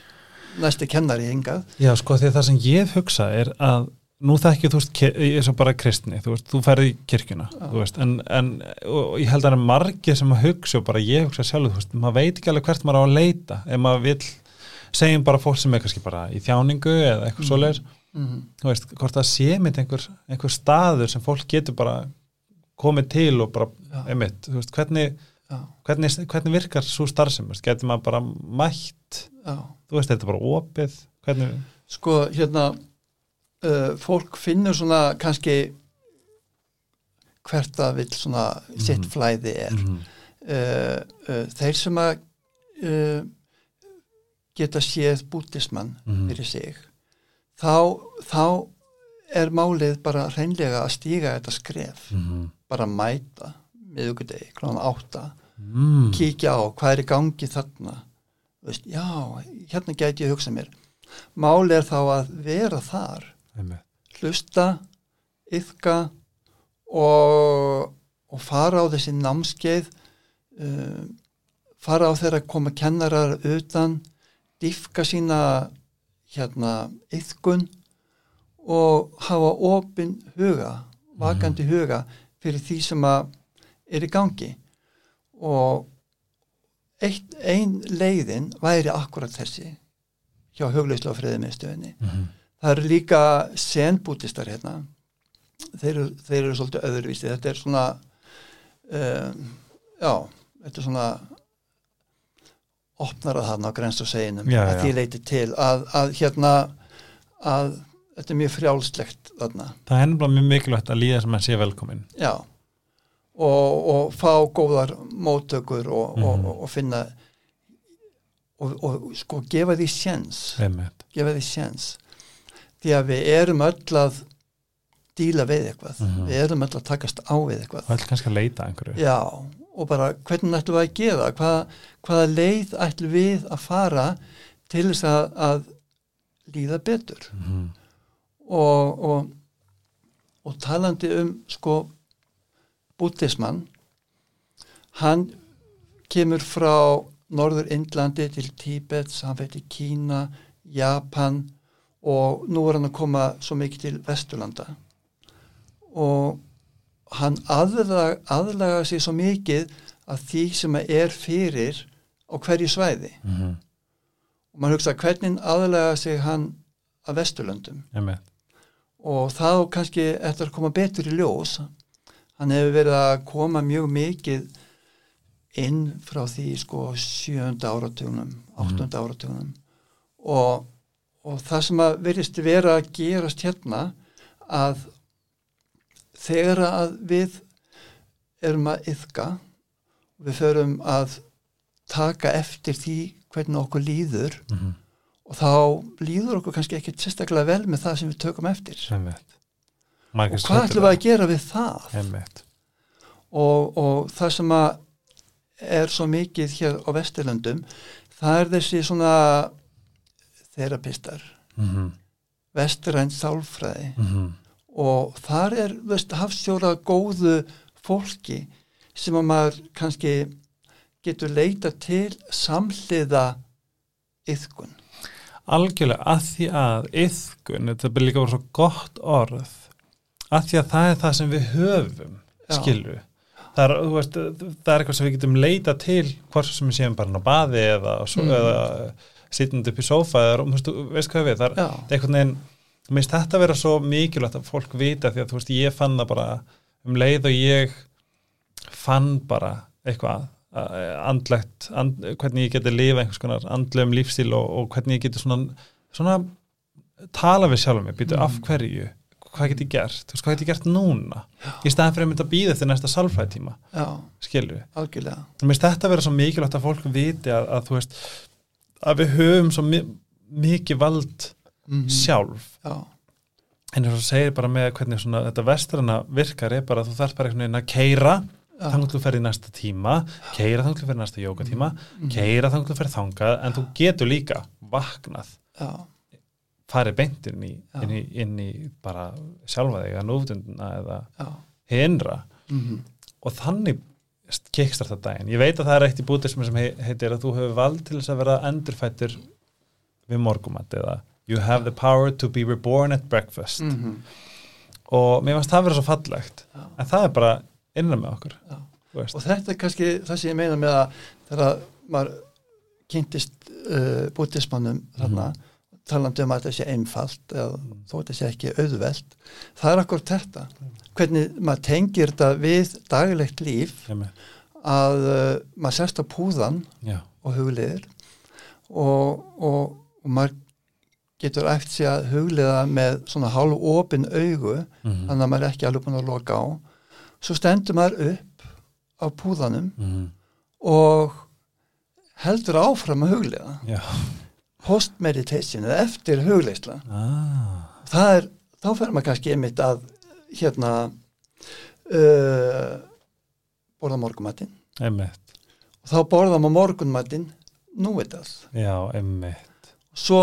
Næsti kennari hingað. Já, sko, því að það sem ég hef hugsað er að nú þekki þú veist, ég er svo bara kristni, þú veist, þú ferði í þú veist, en, en ég held að það er margir sem að hugsa og bara ég hugsa sjálf, þú veist, maður veit ekki alveg hvert maður á að leita, ef maður vill segjum bara fólk sem er kannski bara í þjáningu eða eitthvað Mhm. svoleiðis, mm þú veist, hvort það sé mitt einhver, einhver staður sem fólk getur bara komið til og bara, Já. einmitt, þú veist, hvernig hvernig, hvernig virkar svo starfsem, getur maður bara mætt, já. þú veist, þetta er bara opið, hvernig, sko hérna uh, fólk finnur svona kannski hvert það vill svona sitt Mhm. flæði er mm. uh, uh, þeir sem að uh, geta séð bútismann Mhm. fyrir sig þá, þá er málið bara hreinlega að stíga þetta skref mm bara mæta miðugudegi, klána átta mm. kíkja á hvað er í gangi þarna Veist, já, hérna gæti ég hugsað mér málið er þá að vera þar Einmitt. hlusta, yfka og, og fara á þessi námskeið um, fara á þeirra að koma kennarar utan diffka sína hérna yfkun og hafa opin huga vakandi huga fyrir því sem að er í gangi og eitt, ein leiðin væri akkurat þessi hjá hugleyslu á friðimiðstöðinni Mm Það eru líka senbútistar hérna. Þeir, þeir eru svolítið öðruvísi. Þetta er svona, um, já, þetta er svona opnarað hann á grens og seginum Já, að því leiti til að, að hérna, að þetta er mjög frjálslegt þarna. Það er ennbla mjög mikilvægt að líða sem að sé velkomin Já, og, og fá góðar móttökur og, Mhm. og, og, finna og, og sko gefa því sjens. Einmitt. gefa því sjens því að við erum öll að díla við eitthvað Mhm. við erum öll að takast á við eitthvað er kannski að leita einhverju já, og bara hvernig ætlum við að gera Hvað, hvaða leið ætlum við að fara til þess að, að líða betur mm og, og, og talandi um sko bútismann hann kemur frá Norður Indlandi til Tíbets, hann veit til Kína Japan og nú er hann að koma svo mikið til Vesturlanda og hann aðlaga, aðlaga sig svo mikið að því sem er fyrir á hverju svæði -hmm. og maður hugsa hvernig aðlaga sig hann að Vesturlöndum Einmitt. og þá kannski eftir að koma betur í ljós hann hefur verið að koma mjög mikið inn frá því sko sjönda áratugunum áttunda áratugunum og, og það sem að verðist vera að gerast hérna að þegar að við erum að yfka við förum að taka eftir því hvernig okkur líður Mm og þá líður okkur kannski ekki sérstaklega vel með það sem við tökum eftir. Einmitt. Og hvað ætlum við að gera við það? Og, og það sem að er svo mikið hér á Vesturlöndum það er þessi svona þerapistar. Mm vestrænt sálfræði. -hmm. og þar er veist, hafstjóra góðu fólki sem að maður kannski getur leita til samhliða yðkun Algjörlega að því að yðkun, þetta er líka bara svo gott orð að því að það er það sem við höfum Já. skilju það er, veist, það er eitthvað sem við getum leita til hvort sem við séum bara á baði eða, mm. Eða sittandi upp í sófa eða, veist, veist hvað við, það er er einhvern veginn, mér finnst þetta vera svo mikilvægt að fólk vita því að þú veist ég fann það bara um leið og ég fann bara eitthvað andlegt, and, hvernig ég geti lifa einhvers konar andlegum lífstíl og, og hvernig ég geti svona, svona tala við sjálfum mig, býtu Mm. af hverju hvað get ég gert, þú veist hvað get ég gert núna? Í staðan fyrir að mynda að býða eftir næsta sálfræðtíma já, skilju, algjörlega. Mér finnst þetta vera svo mikilvægt að fólk viti að, að þú veist að við höfum svo mi mikið vald mm sjálf. Já, en og segir bara með hvernig svona, þetta vestrana virkar er bara að þú þarf bara einhvern veginn að keira já, þannig að þú ferð í næsta tíma keira þannig að þú ferð í næsta jókatíma mhm, keira þannig að þú ferð þangað en þú getur líka vaknað. Já, farið beint inn í, inn í, inn í bara sjálfa þig að núftundina eða hinra. Mm og þannig kickstarta daginn. Ég veit að það er eitt í bútismi sem hei- heitir að þú hefur vald til þess að vera endurfættur við morgumat eða you have the power to be reborn at breakfast. -hmm. og mér finnst það vera svo fallegt. Já. en það er bara innan með okkur og þetta er kannski það sem ég meina með að þegar maður kynntist uh, bútismannum þarna talandi um að þetta sé einfalt eða þó þetta sé ekki auðvelt það er akkur þetta hvernig maður tengir þetta við daglegt líf að uh, maður sérst á púðan Já, og hugliðir og, og, og maður getur eftir sig að hugliða með svona hálf opin augu Mhm. þannig að maður er ekki alveg búin að loka á svo stendur maður upp á púðanum Mhm. og heldur áfram að hugliða Já. Post meditation eða eftir hugleisla Ah. það er, þá fer maður kannski einmitt að hérna uh, borða morgumatinn einmitt, og þá borða maður morgunmatinn nú er það já, einmitt. Svo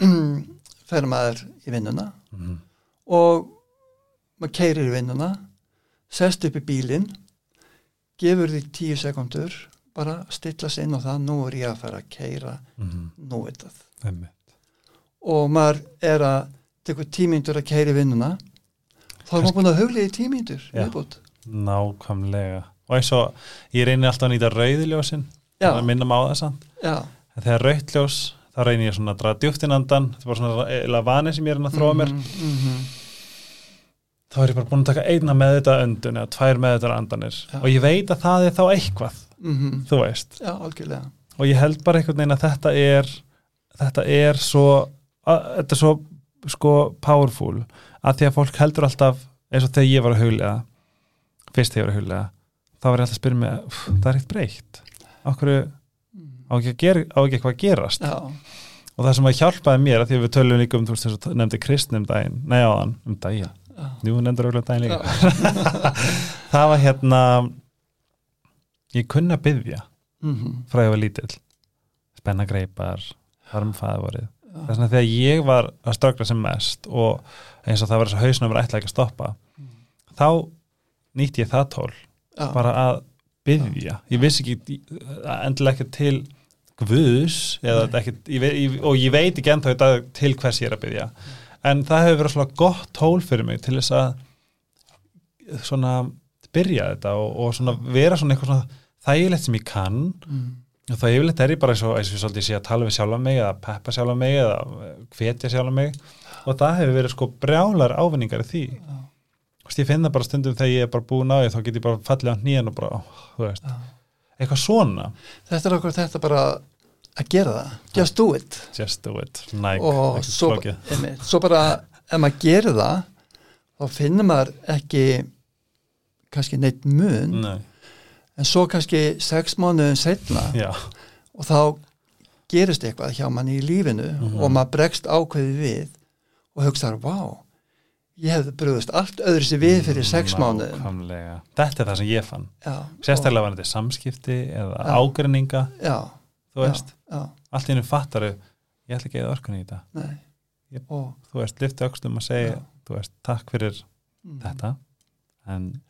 <clears throat> fer maður í vinnuna. Mm. og maður keirir í vinnuna sest upp í bílinn gefur því tíu sekundur bara stilla sig inn á það nú er ég að fara að keira Mm. nú er það einmitt, og maður er að tekur tímyndur að keira vinnuna þá er maður búin að huglega í tímyndur viðbútt nákvæmlega. Og eins og ég reynir alltaf að nýta rauðiljósin að minna mig á það en þegar rauðljós, þá reynir ég svona að draga djúftin andan, þetta er bara svona eða vani sem ég er að þróa mér. Mm -hmm. þá er ég bara búin að taka eina með þetta öndun eða tvær með þetta andanir. Já. og ég veit að það er þá eitthvað Mm þú veist, já, algjörlega. Og ég held bara einhvern veginn að þetta er þetta er svo að, þetta er svo sko powerful að því að fólk heldur alltaf eins og þegar ég var að huglega fyrst þegar ég var að huglega þá var ég alltaf að spyrja mig, "Úff, það er eitt breytt. Okkur á ekki, gera, á ekki eitthvað að gerast? Já, og það sem að hjálpaði mér að því að við tölum líka um þú veist þess að nefndi kristn um daginn nei áðan, um daginn, já, njú nefndur auðvitað daginn líka. Já. <laughs> það var hérna ég kunna byggja Mm frá ég var lítill. Spenna greipar, harmfæði vorið þess vegna þegar ég var að ströggla sem mest og eins og það var þess að hausnum var ætla ekki að stoppa þá nýtti ég það tól já, bara að byggja ég vissi ekki endilega ekki til Nei. ekki, ég, ve- ég, og ég veit ekki ennþá í dag til hvers ég er að byggja en það hefur verið svona gott tól fyrir mig til þess að svona byrja þetta og, og svona vera svona eitthvað svona þægilegt sem ég kann. Mm, og það yfirleitt er ég bara eins og, eins og ég svolítið sé að tala við sjálfa mig eða peppa sjálfa mig eða eh, hvetja sjálfa mig. Og það hefur verið sko brjálar ávinningar í því. Þú veist, ég finn það bara stundum þegar ég er bara búin á því þá get ég bara fallið á hnýjan og bara, veist, já. eitthvað svona. Þetta er okkur þetta bara að gera það. Just do it. Just do it, Nike, og svo, einmitt, svo bara ef maður gerir það þá finnur maður ekki kannski neitt mun. Nei, en svo kannski sex mánuðum setna já, og þá gerist eitthvað hjá manni í lífinu Mhm. og maður bregst ákveði við og hugsaður, vá ég hefði brugðist allt öðru sér við fyrir sex mánuðum. Nákvæmlega. Þetta er það sem ég fann. Já, sérstaklega var þetta samskipti eða og, já, þú veist. allt í hennu fattaru, ég ætla ekki að orkunni í þetta. Ég- og, þú veist, lyfti öxlum að segja, þú veist, takk fyrir mm, þetta en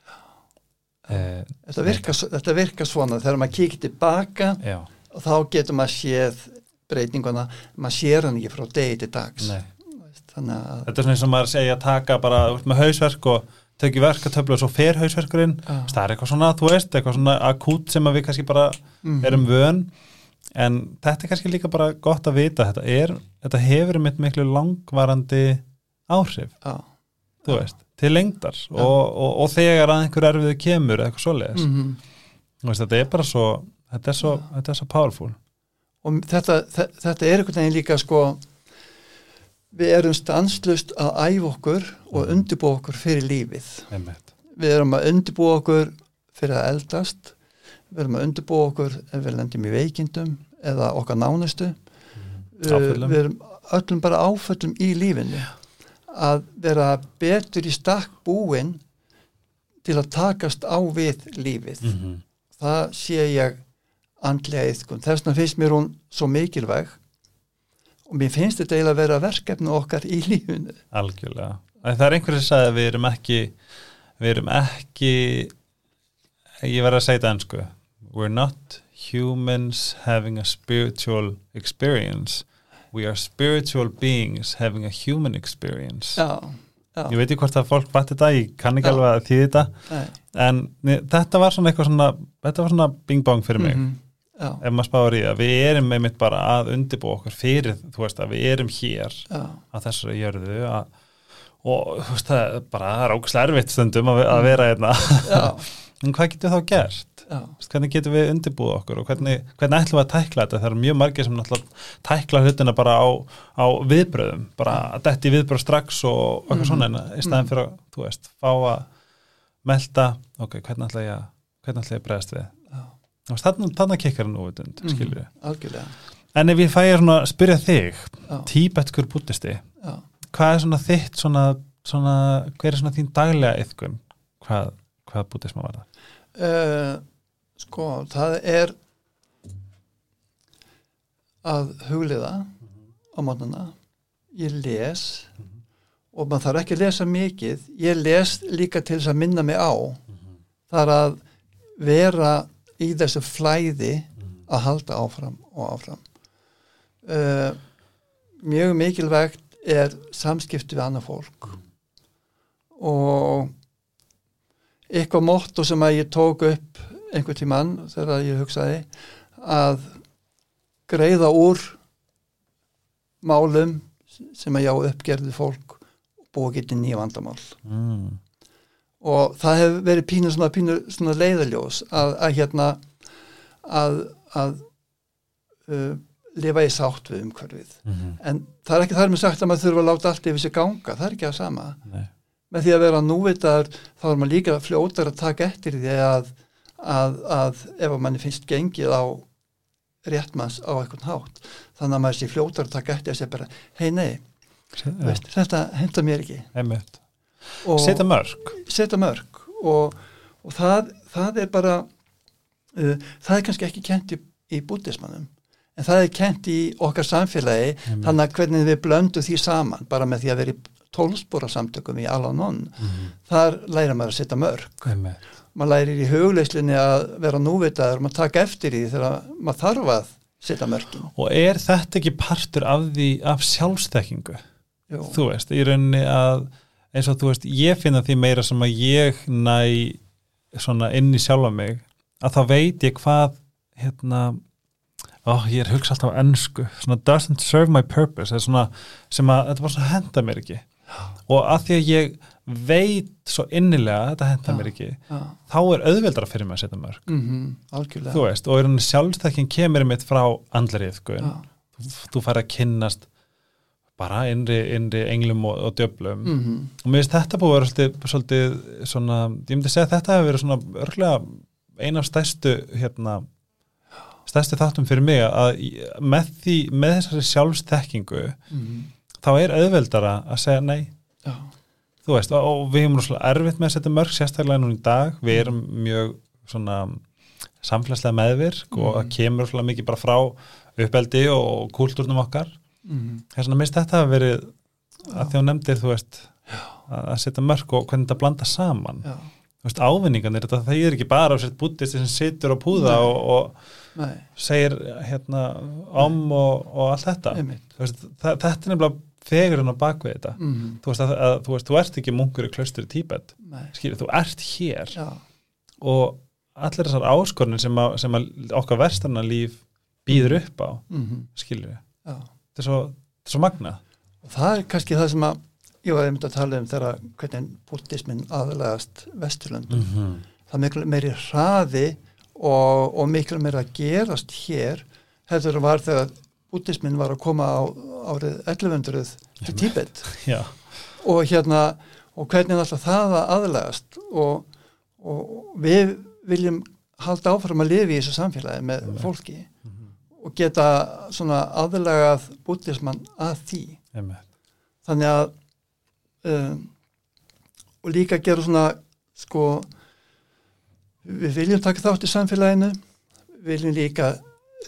eh, þetta, virka, þetta virka svona þegar maður kíkir tilbaka já, og þá getur maður séð breytinguna, maður sér hann ekki frá degi til dags. Þannig að þetta er svona eins og maður segja að taka bara þú ert með hausverk og tekið verkatöflu og svo fer hausverkurinn. Já. það er eitthvað svona, þú veist, eitthvað svona akút sem við kannski bara Mhm. erum vön. En þetta er kannski líka bara gott að vita, þetta er þetta hefur mitt miklu langvarandi áhrif, já, þú veist til lengdar og, og, og þegar að einhver erfið kemur eða eitthvað svoleiðis. Mm þú veist, þetta er bara svo þetta er svo, þetta er svo powerful. Og þetta, þe- þetta er einhvern veginn líka sko við erum stanslust að æfa okkur og Mhm. undirbúa okkur fyrir lífið. Einmitt, við erum að undirbúa okkur fyrir að eldast við erum að undirbúa okkur ef við lendum í veikindum eða okkar nánustu. Áföllum. við erum öllum bara áföllum í lífinu að vera betur í stakk búin til að takast á við lífið. Mm -hmm. það sé ég andlega yðkun þess vegna finnst mér hún svo mikilvæg og mér finnst þetta eiginlega að vera verkefni okkar í lífinu. Algjörlega. En það er einhverjum sem sagði að við erum ekki við erum ekki ég verð að segja þetta ennsku we're not humans having a spiritual experience we are spiritual beings having a human experience. Já, já, ég veit ekki hvort að fólk bætti þetta ég kann ekki Já. alveg að þýði þetta nei, en þetta var svona eitthvað svona þetta var svona bing bong fyrir mig. Mhm, já, ef maður spáður í það, við erum einmitt bara að undirbúa okkur fyrir, þú veist að við erum hér að þessari jörðu að, og þú veist er bara það er ógæslega erfitt stundum að, að vera hérna. Já, <laughs> en hvað getur þá gert? Já, hvernig getum við undirbúið okkur og hvernig, hvernig ætlum við að tækla þetta? Það eru mjög margir sem náttúrulega tækla hlutina bara á, á viðbröðum bara að detti viðbröð strax og eitthvað Mhm. svona en í staðin fyrir að, þú veist, fá að melta, ok, hvernig ætla ég að hvernig ætla ég að bregðast við? Þú veist, þarna, þarna kikkar hann úvitund, Mhm. algjörlega. En ef ég fæ að spyrja þig já, tíbetskur bútisti já, hvað er svona þitt svona svona, hver er svona þín daglega yfkun, hvað, hvað það? Uh, sko, það er að hugliða á mótnana ég les og maður þarf ekki að lesa mikið. Ég les líka til þess að minna mig á það er að vera í þessu flæði að halda áfram og áfram. Uh, mjög mikilvægt er samskipti við annað fólk. Og eitthvað motto sem að ég tók upp einhver tímann þegar ég hugsaði að greiða úr málum sem að já uppgerði fólk og búa getið nýja vandamál. Mm. og það hefur verið pínu svona, pínu svona leiðaljós að, að hérna að, að uh, lifa í sátt við umhverfið. Mm en það er ekki þar með sagt að maður þurfa að láta allt yfir sig ganga, það er ekki að sama. Nei. með því að vera núvitaður þá er maður líka fljótar að taka eftir því að, að, að ef að manni finnst gengið á réttmanns á eitthvað hátt þannig að maður sé fljótar að taka eftir að segja bara hei nei, veist, þetta henda mér ekki Setja mörg. setja mörg og, og það, það er bara uh, það er kannski ekki kent í, í bútismannum en það er kent í okkar samfélagi Einmitt. þannig að hvernig við blöndum því saman bara með því að vera í tólspóra samtökum í Al-Anon Mm. þar læra maður að setja mörg Einmitt. Maður lærir í hugleyslinni að vera núvitaður maður taka eftir því þegar maður þarf að setja mörgin Og er þetta ekki partur af því af sjálfstekkingu? Jú. Þú veist, í rauninni að eins og þú veist, ég finna því meira sem að ég næ svona inn í sjálfa mig að þá veit ég hvað hérna ó, ég er hugsa alltaf á ennsku svona doesn't serve my purpose svona, sem að þetta bara henda mér ekki og að því að ég veit svo innilega þetta henda Já. mér ekki Já. þá er auðveldara fyrir mig að setja mörg Mm algjörlega þú veist, og sjálfstekking kemur mitt frá andlarið þú, þú fær að kynnast bara innri, innri englum og, og djöflum Mm og mér finnst þetta búið að vera svolítið, svona, ég myndi segja að þetta hefur verið svona örglega eina af stærstu hérna stærstu þáttum fyrir mig að með því, með þessari sjálfstekkingu -hmm. þá er auðveldara að segja nei Já. Þú veist, og, við erum rosalega erfitt með að setja mörg sérstaklega núna í dag, við erum mjög svona samfélagslega meðvirk og það kemur rosalega mikið bara frá uppeldi og kúltúrnum okkar. Mm þess vegna minnst þetta hafa verið að því á nefndir, þú veist að að setja mörg og hvernig þetta blanda saman. Já. þú veist, ávinninganir, þetta það er ekki bara á sér bútist sem situr og púða Nei. og, og Nei, segir hérna om og, og allt þetta. Veist, það, þetta er nefnilega fegurinn á bakvið þetta. Mm þú veist, að, að, þú veist, þú ert ekki munkur í klaustur í Tíbet, skilur, þú ert hér. Já, og allir þessar áskornir sem, að, sem okkar verstana líf býður upp á, mm skilur já. Þetta er svo, þetta er svo magna og það er kannski það sem að ég var einmitt að tala um þegar hvernig búttismin aðlegast Vesturlönd mm -hmm. það miklu meiri hraði og, og miklu meiri að gerast hér heldur var þegar búttismin var að koma á árið 1100 til Tíbet. <laughs> Og hérna og hvernig er alltaf það að aðlegast og, og við viljum halda áfram að lifa í þessu samfélagi með Einmitt. fólki og geta svona aðlegað búttismann að því. Einmitt. Þannig að um, og líka gera svona sko við viljum taka þátt í samfélaginu. Viljum líka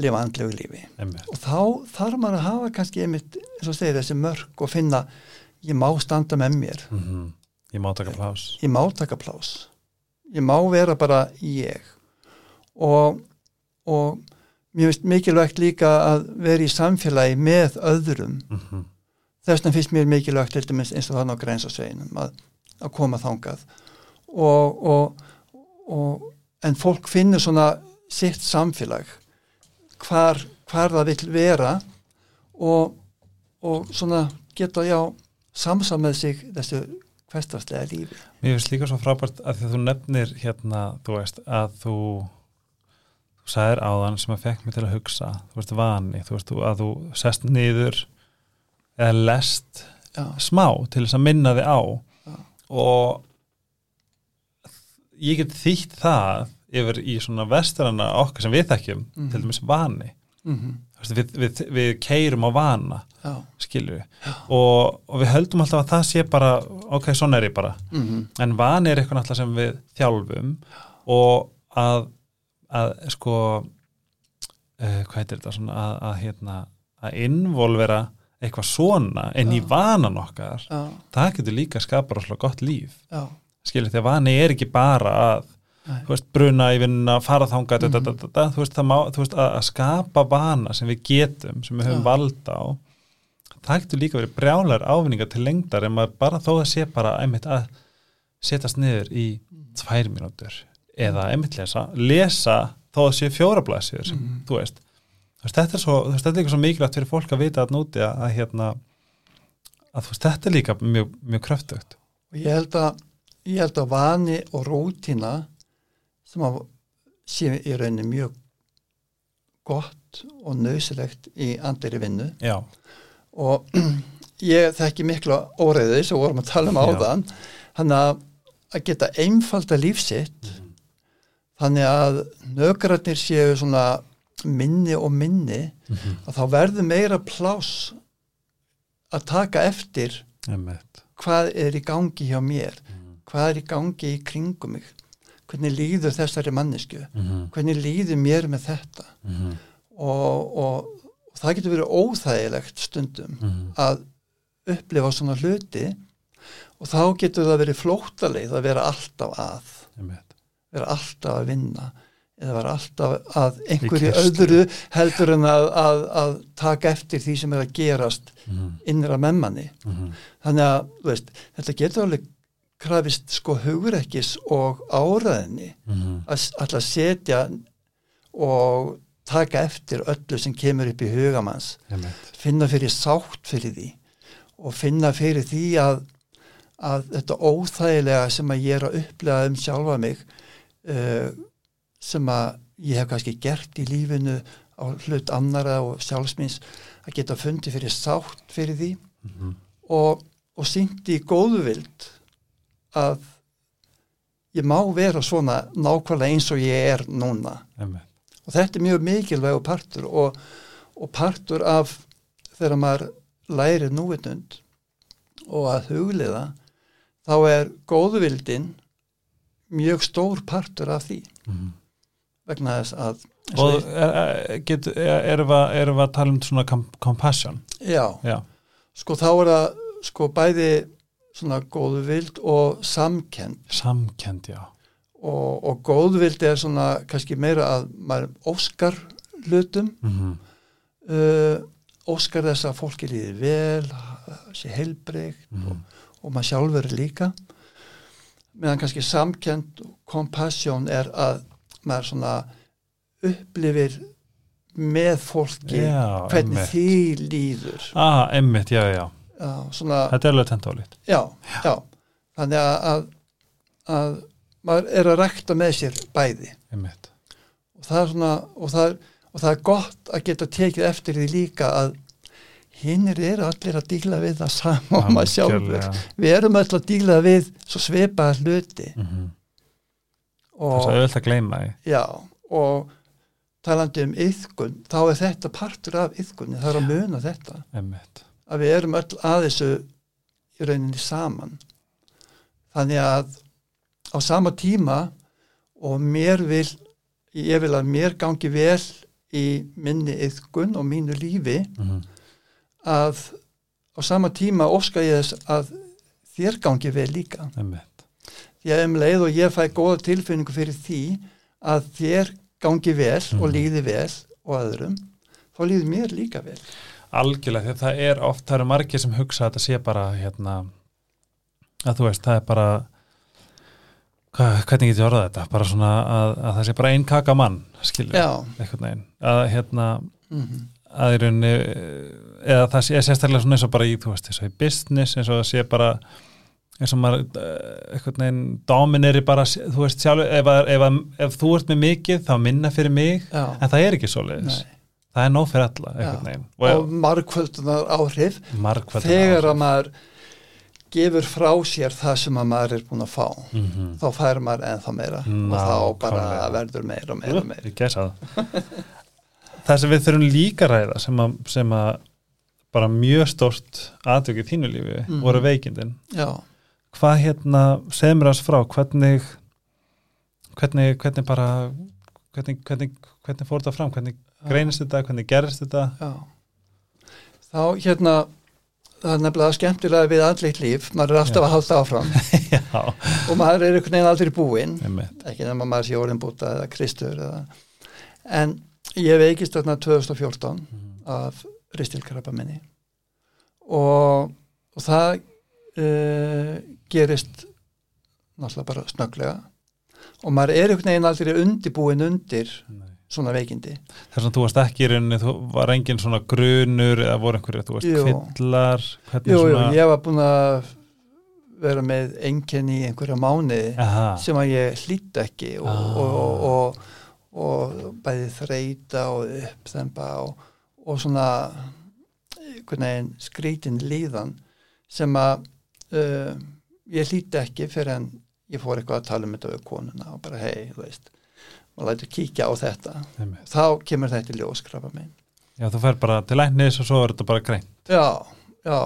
lifa andlegu lífi. Einmitt, og þá þarf maður að hafa kannski einmitt, eins og segir þessi mörg og finna ég má standa með mér. Mm ég má taka plás ég má taka plás ég má vera bara ég. Og, og mér finnst mikilvægt líka að vera í samfélagi með öðrum. Mm -hmm. þess vegna finnst mér mikilvægt eins og þannig á grænsasveginum að, að koma þangað. Og, og, og en fólk finnur svona sitt samfélag hvar, hvar það vill vera og, og svona geta já samsa með sig þessu hverstaslega lífi Mér finnst líka svo frábært að því að þú nefnir hérna, þú veist, að þú þú sagðir áðan sem að fekk mig til að hugsa, þú veist, vani þú veist, að þú sest niður eða lest já, smá til þess að minna þig á Já. og ég get þýtt það yfir í svona vesturana okkar sem við þekkjum Mhm. til dæmis vani. Mm veist, við, við, við keirum á vana já, við. Og, og við höldum alltaf að það sé bara ok, svona er ég bara. Mhm, en vani er eitthvað náttúrulega sem við þjálfum og að, að sko uh, hvað heitir þetta svona að, að hérna að involvera eitthvað svona í Já. vanan okkar já, það getur líka skapar alltaf gott líf. Já, skilur því að vani er ekki bara að veist, bruna í vinnuna, fara þanga mm Mhm. þú veist, má, þú veist, að, að skapa vana sem við getum, sem við höfum Já. valda á það getur líka verið brjálar ávinningar til lengdar en maður bara þó að sé bara einmitt að setjast niður í tvær mínútur eða einmitt lesa, lesa þó að sé fjóra blæsir sem, Mhm. þú veist þetta er svo, þetta er eitthvað svo mikilvægt fyrir fólk að vita að núti að, að hérna að veist, þetta er líka mjög, mjög kröftugt og ég held að ég held að vani og rútina sem að sé í rauninni mjög gott og nöðsilegt í andri vinnu já, og <clears throat> ég þekki miklu óreiði sem vorum að tala um áðan þannig að, að geta einfalda lífsitt Mhm. þannig að nökrarnir séu svona minni og minni Mhm. að þá verður meira plás að taka eftir einmitt hvað er í gangi hjá mér Mhm. hvað er í gangi í kringum mig hvernig líður þessari mannesku Mhm. hvernig líður mér með þetta Mhm. og, og, og það getur verið óþægilegt stundum Mhm. að upplifa svona hluti og þá getur það verið flóttaleið að vera alltaf að vera alltaf að vinna eða vera alltaf að einhverju öðru heldur en að, að, að taka eftir því sem er að gerast Mhm. innra memmanni Mhm. þannig að veist, þetta getur alveg krafist sko hugrekkis og áraðinni að s- ætla að setja og taka eftir öllu sem kemur upp í hugamanns finna fyrir sátt fyrir því og finna fyrir því að, að þetta óþægilega sem að ég er að upplega um sjálfa mig uh, sem að ég hef kannski gert í lífinu á hlut annara og sjálfsmins að geta fundið fyrir sátt fyrir því Mhm. og, og sýndi í góðuvild að ég má vera svona nákvæmlega eins og ég er núna. Einmitt og þetta er mjög mikilvæg partur og, og partur af þegar maður læri núvitund og að hugliða þá er góðuvildin mjög stór partur af því. Mhm. vegna þess að og er, er, get, er, erum við að- erum við að tala um svona com compassion? Já, já, sko þá er það sko bæði svona góðuvild og samkend samkend, já. Og, og góðvild er svona kannski meira að maður óskar hlutum. Mhm. uh, óskar þess að fólki líði vel sé heilbreygt Mhm. og, og maður sjálfur er líka. Meðan kannski samkend og compassion er að maður svona upplifir með fólki já, hvernig því líður. Ah, einmitt, já, já, já, svona, þetta er alveg tentálít já, já. Þannig að, að, að maður er að rekta með sér bæði. Og það er svona og það, og það er gott að geta tekið eftir því líka að hinnir eru allir að díla við það sama og maður sjálfur við erum öll að díla við svo svipaða hluti. Það er svo og, auðvitað að gleyma því. Já, og talandi um yðkun þá er þetta partur af yðkunni það er að muna þetta. Einmitt, að við erum öll að þessu í rauninni saman þannig að á sama tíma og mér vil ég vil að mér gangi vel í minni yðkun og mínu lífi Mhm. að á sama tíma óska ég þess að þér gangi vel líka því að um leið og ég fæ góða tilfinningu fyrir því að þér gangi vel og Mhm. líði vel og öðrum þá líði mér líka vel algjörlega, því að það er oft, það eru margir sem hugsa að þetta sé bara hérna að þú veist, það er bara hvað, hvernig get ég orðað þetta? Bara svona að, að það sé bara ein kaka mann skilur, já, einhvern veginn. Að hérna, mm að í rauninni eða það sé sérstaklega svona eins og bara í, þú veist, eins og í business eins og það sé bara eins og maður eh, einhvern veginn domineri bara, þú veist, sjálf ef, ef, að- ef þú ert með mikið, þá minna fyrir mig já, en það er ekki svoleiðis. Nei það er nóg fyrir alla, og margkvöldunar áhrif margfald þegar að maður gefur frá sér það sem að maður er búin að fá mm -hmm. þá fær maður ennþá meira. Og þá bara Nákvæmlega. verður meira og meira meira. það. <laughs> Það sem við þurfum líka ræða sem að, sem að bara mjög stórt aðtöku í þínu lífi Mhm. voru veikindin. Já, hvað hérna, segð mér þess frá? Hvernig hvernig, hvernig bara hvernig, hvernig, hvernig fór þetta fram, hvernig greinist þetta? Hvernig gerist þetta? Já. Þá hérna það er nefnilega skemmtilega við andleitt líf. Maður er alltaf Já. að halda áfram. <laughs> Og maður er einhvern veginn aldrei búinn. Ekki nema maður sé orðin búta eða kristur eða. en ég veikist þarna 2014 af ristilkrabba minni og, og það uh, gerist náttúrulega bara snögglega. Og maður er einhvern veginn aldrei undibúin undir Nei. Svona veikindi þess að þú varst ekki í rauninni, þú var engin svona grunur eða voru einhverju, þú varst Jú. kvillar hvernig jú, jú, svona ég var búin að vera með enginni í einhverja Aha, sem að ég hlýtt ekki og, Ah. og, og, og, bæði þreita og uppþemba og, og svona skrítin líðan sem að uh, ég hlýtti ekki fyrir en ég fór eitthvað að tala um þetta við konuna og bara hei, þú veist og lætur kíkja á þetta einmitt. þá kemur þetta í ljóskrafa minn já, þú fer bara til læknis og svo er þetta bara grein já, já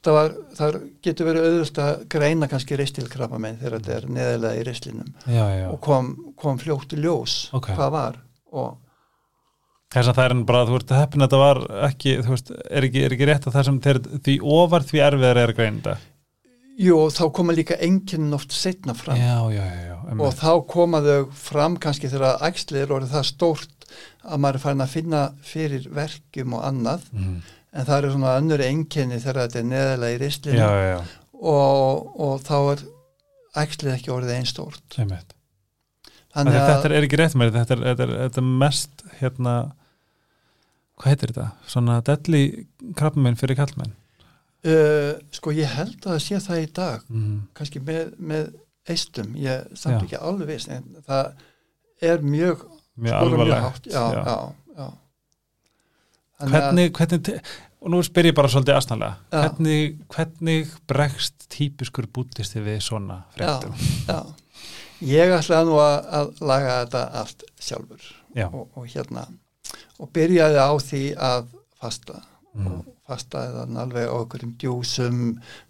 það, var, það getur verið auðvist að greina kannski ristilkrafa minn þegar þetta er neðarlega í rislinum. Já, já, og kom, kom fljótt í ljós Ok. hvað var og þess að það er bara, þú ert heppin að þetta var ekki, þú veist, er ekki, er ekki rétt að það sem þeir, því ofar því erfiðar er þetta? Jú, þá koma líka enginn oft setna fram. Já, já, já, já og einmitt. þá koma þau fram kannski þegar æxlið er orðið það stórt að maður er farin að finna fyrir verkjum og annað Mhm. en það eru svona önnur enginni þegar þetta er neðalega í já, rislinu já, já, og, og þá er æxlið ekki orðið einn stórt þannig Þannig að þetta er, ekki rétt með þetta er, þetta er, þetta er mest hérna hvað heitir þetta? Svona delli krabbamenn fyrir kallmenn uh, sko ég held að það sé það í dag mm. kannski með, með eistum, ég samt ekki alveg viss en það er mjög mjög alvarlegt já, já. já, Hvernig, hvernig og nú spyr ég bara svolítið aðsnalega hvernig, hvernig bregst típiskur bútisti við svona fréttum? Já, ég ætlaði nú að, að laga þetta allt sjálfur Já. og, og hérna og byrjaði á því að fasta Mm. og fastaði þann alveg á einhverjum djúsum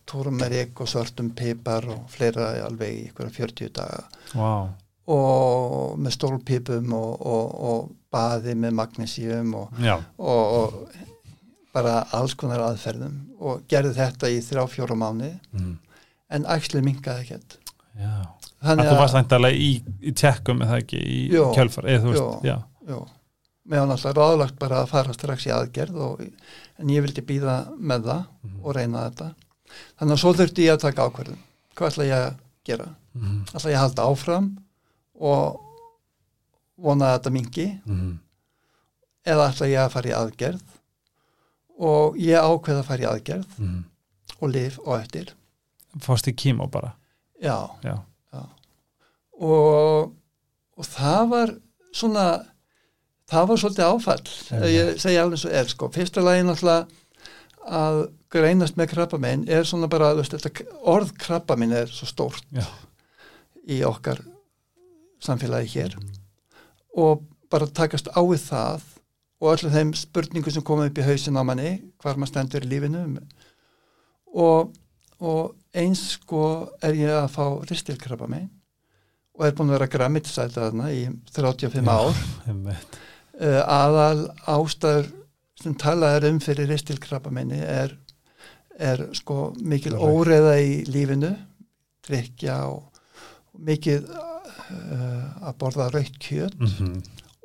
túrumerik og svartum pipar og fleira alveg í einhverjum 40 daga Vá, og með stólpipum og, og, og baði með magnesíum og, já, og, og bara alls konar aðferðum og gerði þetta í þrjá fjóra mánu mm. en æxlið minkaði ekkert já. Þannig að þú varstæntalega í, í tjekkum eða ekki í Jó. kjölfar eða þú veist, Jó. já, Jú, mér var náttúrulega ráðlagt bara að fara strax í aðgerð og, en ég vildi býða með það Mhm. og reyna þetta þannig að svo þurfti ég að taka ákvörðum hvað ætla ég að gera? mm. ætla ég að halda áfram og vona að þetta mingi Mm. eða ætla ég að fara í aðgerð og ég ákveða að fara í aðgerð Mm. og lif og eftir fórst í kímó bara já, já, og, og það var svona það var svolítið áfall ég segja alveg svo er sko fyrsta lagi náttúrulega að greinast með krabbamein er svona bara veist, þetta, orð krabbamein er svo stórt Já. í okkar samfélagi hér og bara takast á við það og öllum þeim spurningum sem koma upp í hausin á manni hvar maður stendur í lífinu og, og eins sko er ég að fá ristilkrabbamein og er búin að vera grammitisæta þarna í 35 Já. ár. <laughs> uh, aðal ástæður sem talað er um fyrir ristilkrabbameini er, er sko mikil óreða í lífinu drikja og, og mikið uh, að borða raukt kjöt Mm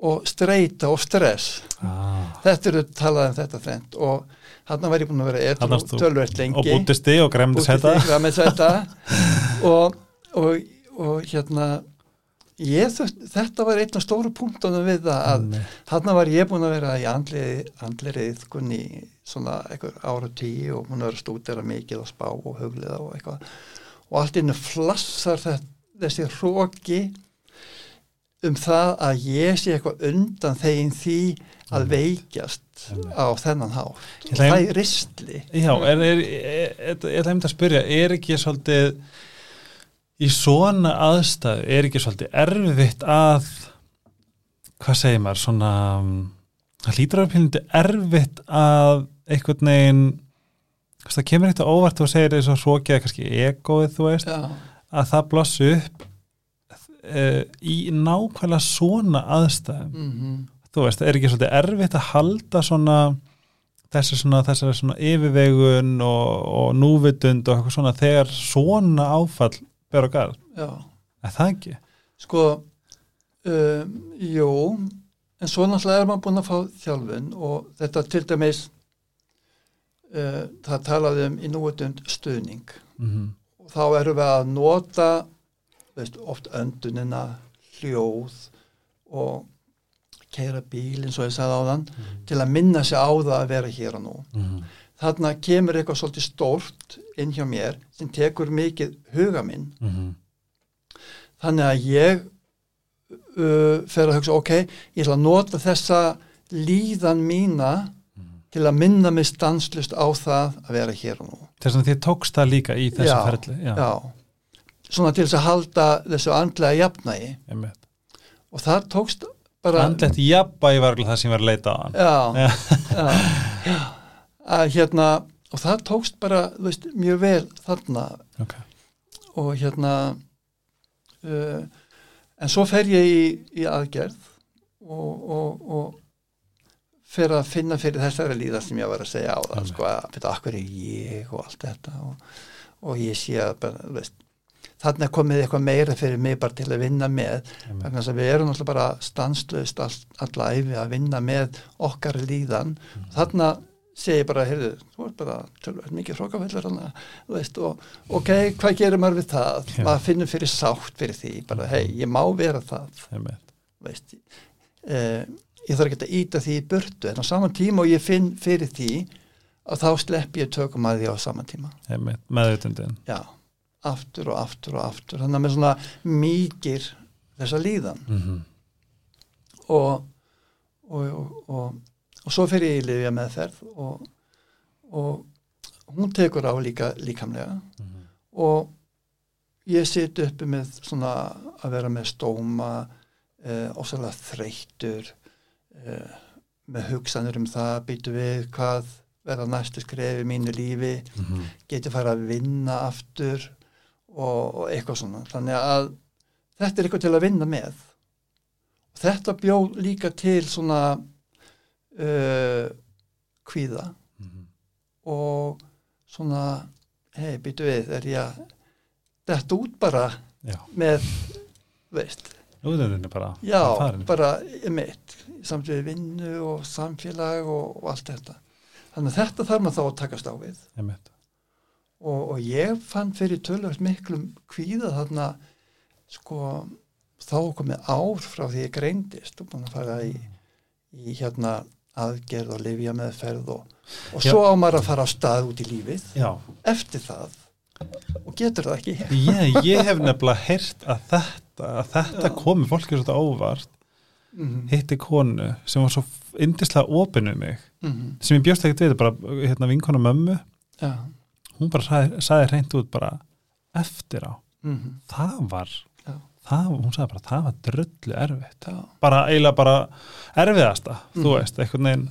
og streyta og stress. Ah. þetta eru talað um þetta þrend og hann var ég búin að vera etru tölvert og lengi. bútisti og gremdis þetta þetta og, og, og hérna ég, þetta var einn af stóru punktunum við það að Einmitt. Þarna var ég búin að vera í andli iðkun í svona einhver ára tíu og búin að vera að stúdera mikið og spá og hugliða og eitthvað og allt innu flassar þetta, þessi hróki um það að ég sé eitthvað undan þegin því að veikjast Einmitt. á þennan ætla það að- er ristli Já, er, er, er, er, ég ætla einmitt að spyrja, er ekki svolítið í svona aðstæðu, er ekki svolítið erfitt að, hvað segir maður, svona, það hlýtur að pílundi erfitt að einhvern veginn það kemur eitthvað óvart og segir þess að hrókjaði kannski egoið þú veist já, að það blossi upp uh, í nákvæmlega svona aðstæðum. Mhm. Þú veist, er ekki svolítið erfitt að halda svona þessi svona, svona yfirvegun og, og núvitund og eitthvað svona þegar svona áfall ber garð, já, er það ekki? sko um, jú en svo náttúrulega er maður búin að fá þjálfun og þetta til dæmis uh, það talaði um í núutund stuðning. Mm og þá erum við að nota veist, oft öndunina hljóð og keira bíl eins og ég sagði á þann til að minna sig á það að vera hér og nú. -hmm. Þarna kemur eitthvað svolítið stórt inn hjá mér sem tekur mikið huga minn. Mm -hmm. þannig að ég uh, fer að hugsa ok, ég ætla að nota þessa líðan mína til að minna mig stanslust á það að vera hér og nú. Þess að þið tókst það líka í þessu ferli já, já, svona til þess að halda þessu andlega jafnægi einmitt. og það tókst bara andlegt jafnbæði var það sem var að leita á hann já, Já. já, já <laughs> að hérna og það tókst bara, þú veist, mjög vel þarna. Ok, og hérna uh, en svo fer ég í, í aðgerð og, og, og fer að finna fyrir þessari líða sem ég var að segja á það Alveg. sko, að betur akkur er ég og allt þetta og, og ég sé að bara, veist, þarna er komið eitthvað meira fyrir mig bara til að vinna með þess að við erum alltaf bara stanslust all, alla æfi að vinna með okkar líðan. Þarna segi bara, heyrðu, þú ert bara tölvægt mikið veist, og ok, hvað gerir maður við það? Já. maður finnur fyrir sátt fyrir því, bara, hei, ég má vera það veist eh, ég þarf ekki að íta því í burtu, en á saman tíma og ég finn fyrir því að þá slepp ég tökum að því á saman tíma einmitt. meðutundin já, aftur og aftur og aftur þannig að með svona mýkir þessa líðan mm -hmm. og, og, og, og, og svo fyrir ég í lifja meðferð og, og hún tekur á líka líkamlega. Og ég sit uppi með svona að vera með stóma eh, ósæðlega þreyttur eh, með hugsanir um það býtu við hvað verða næstu skrefi í mínu lífi geti fara að vinna aftur og, og eitthvað svona. Þannig að þetta er eitthvað til að vinna með. Og þetta bjó líka til svona uh, kvíða. Og svona hei, býtu við, er ég að þetta út bara já, með, veist? Útundin er bara já, bara mitt samt við vinnu og samfélag og, og allt þetta. Þannig að þetta þarf maður þá að takast á við. Og, og ég fann fyrir tölvöld miklum kvíða þarna sko þá komið ár frá því ég greindist og búin að fara í, í hérna aðgerð og lifja meðferð og, og Já. svo á maður að fara á stað út í lífið já, eftir það. Og getur það ekki. Ég, <laughs> ég hef nefnilega heyrt að þetta, að þetta komi fólki svolítið óvart. Mm hitti konu sem var svo indislega opinu mig -hmm. sem ég bjóst ekkert við, bara hérna vinkona mömmu. Já. Hún bara sagði, sagði hreint út bara eftir á, mm það var. Það, hún sagði bara, það var drullu erfitt. Já, bara eiginlega bara erfiðasta, þú Mhm. veist, einhvern veginn.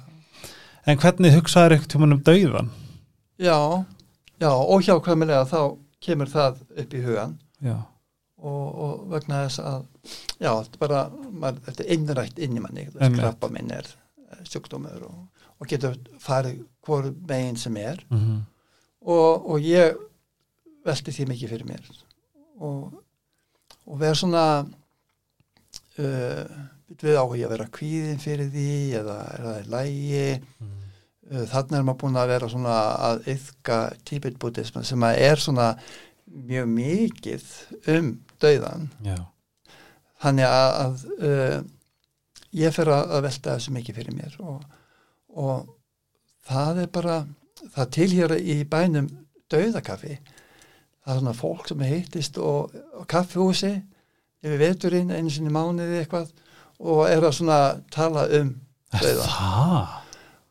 En hvernig hugsaður einhvern tímann um dauðan já, já og hjákvæmilega þá kemur það upp í hugan og, og vegna þess að já, þetta bara, maður, þetta er innrætt inn í manni, krabba minn er eh, sjúkdómur og, og getur farið hvor megin sem er. Mm -hmm. og, og ég velti því mikið fyrir mér. Og, og vera svona uh, við á ég að vera kvíðin fyrir því eða er það í lægi uh, þannig er maður búin að vera svona að yfka tíbetbútism sem að er svona mjög mikið um dauðan já, þannig að, að uh, ég fer að, velta þessu mikið fyrir mér og, og það er bara það tilhjara í bænum dauðakaffi það er svona fólk sem heitist og, og kaffihúsi yfir veturinn einu sinni mánuði eitthvað og er að svona tala um það?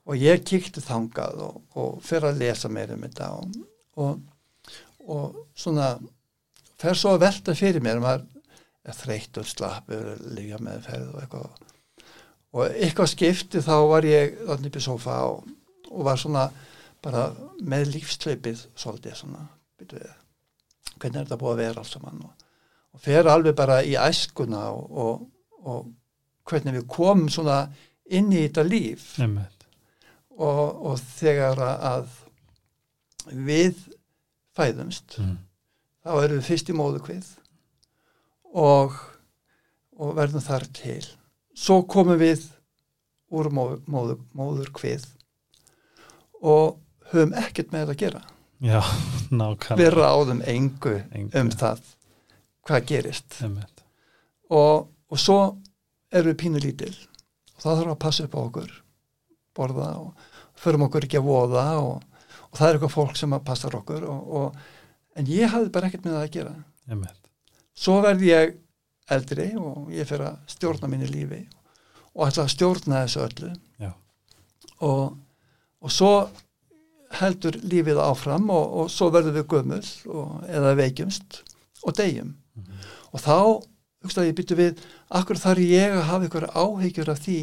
Og ég kíkti þangað og, og fer að lesa meira um þetta og, og, svona fer svo að velta fyrir mér maður er þreytt og slappur, líka með ferð og eitthvað. Og eitthvað skipti þá var ég þannig upp í sofa og, var svona bara með lífstleipið svolítið svona byrju, hvernig er þetta búið að vera alls saman og, og fer alveg bara í æskuna og, og, og hvernig við komum svona inn í þetta líf. Og, og þegar að við fæðumst mm. þá erum við fyrst í móðukvið og, og verðum þar til. Svo komum við úr móður, móður, móðurkvið og höfum ekkert með þetta að gera já, <laughs> nákvæmlega. Við ráðum engu Engu. um það hvað gerist. Og, og svo erum við pínu lítil. Og það þarf að passa upp á okkur borða og förum okkur ekki að voða og, og það er eitthvað fólk sem að passar okkur og, og, en ég hafði bara ekkert með það að gera. Einmitt, svo verði ég eldri og ég fyrir að stjórna minni lífi og ætla að stjórna þessu öllu. Og, og svo heldur lífið áfram og, og svo verðum við gömul og, eða veikjumst og deyjum. Og þá hugsaði ég byttu við akkur þarf ég að hafa ykkur áhyggjur af því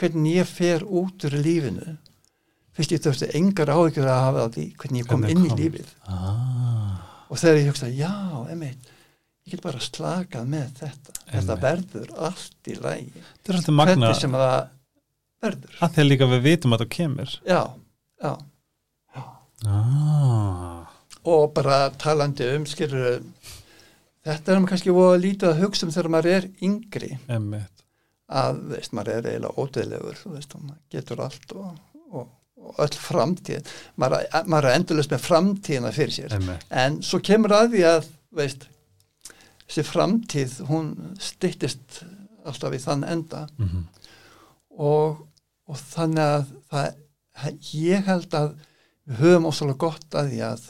hvernig ég fer út úr lífinu? Fyrst ég þurfti engar áhyggjur að hafa af því hvernig ég kom inn í lífið. Ah, og þegar ég hugsaði, já, emitt ég get bara slakað með þetta. Þetta Einmitt. verður allt í lægi þetta er alltaf magna hvernig sem það verður. Að því að líka við vitum að það kemur. Já, já, ah, og bara talandi um skilur þetta er maður kannski að lítið að hugsa um þegar maður er yngri. Einmitt, að, veist, maður er eiginlega ódöðlegur þú veist, maður getur allt og, og, og öll framtíð. Maður, maður er endurlega með framtíðina fyrir sér. Einmitt. En svo kemur að því að veist, þessi framtíð hún styttist alltaf í þann enda. Mm og, og þannig að það, ég held að við höfum ósala gott að því að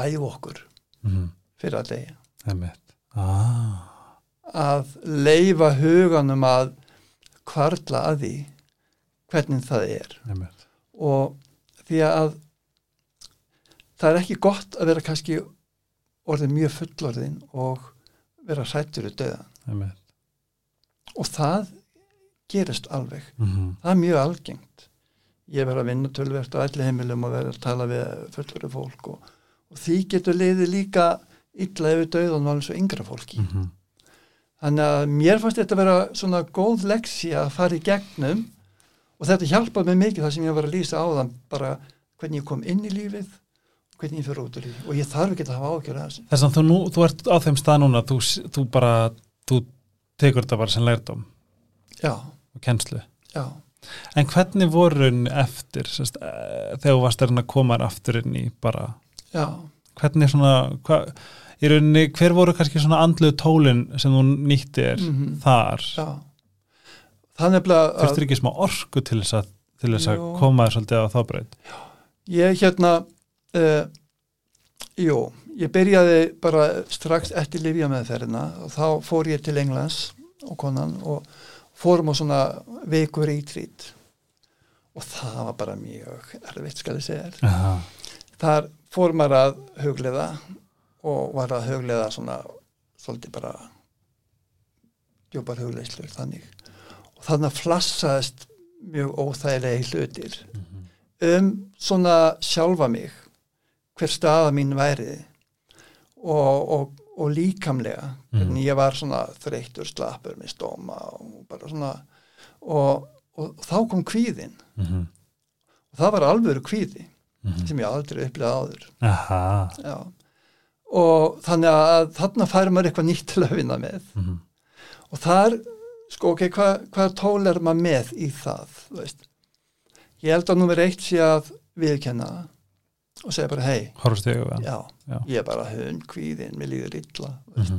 æfa okkur -hmm. fyrir að deyja. Ah, að leifa huganum að kvarla að því hvernig það er. Einmitt. Og því að það er ekki gott að vera kannski orðin mjög fullorðin og vera hrættur í döðan einmitt. Og það gerist alveg. Mm það er mjög algengt ég verið að vinna tölvert á allir heimilum og verið að tala við fullorði fólk og, og því getur liðið líka illa yfir döðan og alveg svo yngra fólki. -hmm. þannig að mér fannst þetta að vera svona góð leksi að fara í gegnum og þetta hjálpaði mig mikið það sem ég var að lýsa á þann bara hvernig ég kom inn í lífið hvernig ég fyrir út úr lífið og ég þarf ekki að hafa þessu. Þess að þú, nú, þú ert á þeim stað núna þú, þú bara, þú tekur þetta bara sem lærdóm já, og kennslu. Já, en hvernig voru henni eftir sérst, eh, þegar þú varst að koma aftur inn í bara, já. hvernig svona hva, rauninni, hver voru kannski svona andluð tólin sem þú nýttir Mhm. þar, já. Nefnilega að þurftir ekki smá orku til þess að, til þess að koma þér svolítið á þá breyt ég hérna uh, jú, ég byrjaði bara strax eftir Livja meðferðina og þá fór ég til Englands og konan og fórum á svona vikur ítrít og það var bara mjög erfitt skal ég segja þér. Aha. þar fór maður að hugleiða og var að hugleiða svona svolítið bara djúpar hugleiðslur þannig og þannig að flassaðist mjög óþægilegi hlutir Mhm. um svona sjálfa mig hver staða mín væri og, og, og líkamlega hvernig ég var svona þreyttur slappur með stóma og bara svona og, og þá kom kvíðin Mhm. og það var alvöru kvíði Mhm. sem ég aldrei upplega áður. Og þannig að þarna fær maður eitthvað nýtt til að vinna með. Mhm. og þar, sko, ok, hvað hva tól er maður með í það, veist? Ég held að nummer eitt sé að viðkenna og segja bara, hei, ég er bara hund kvíðin, mér líður illa veist.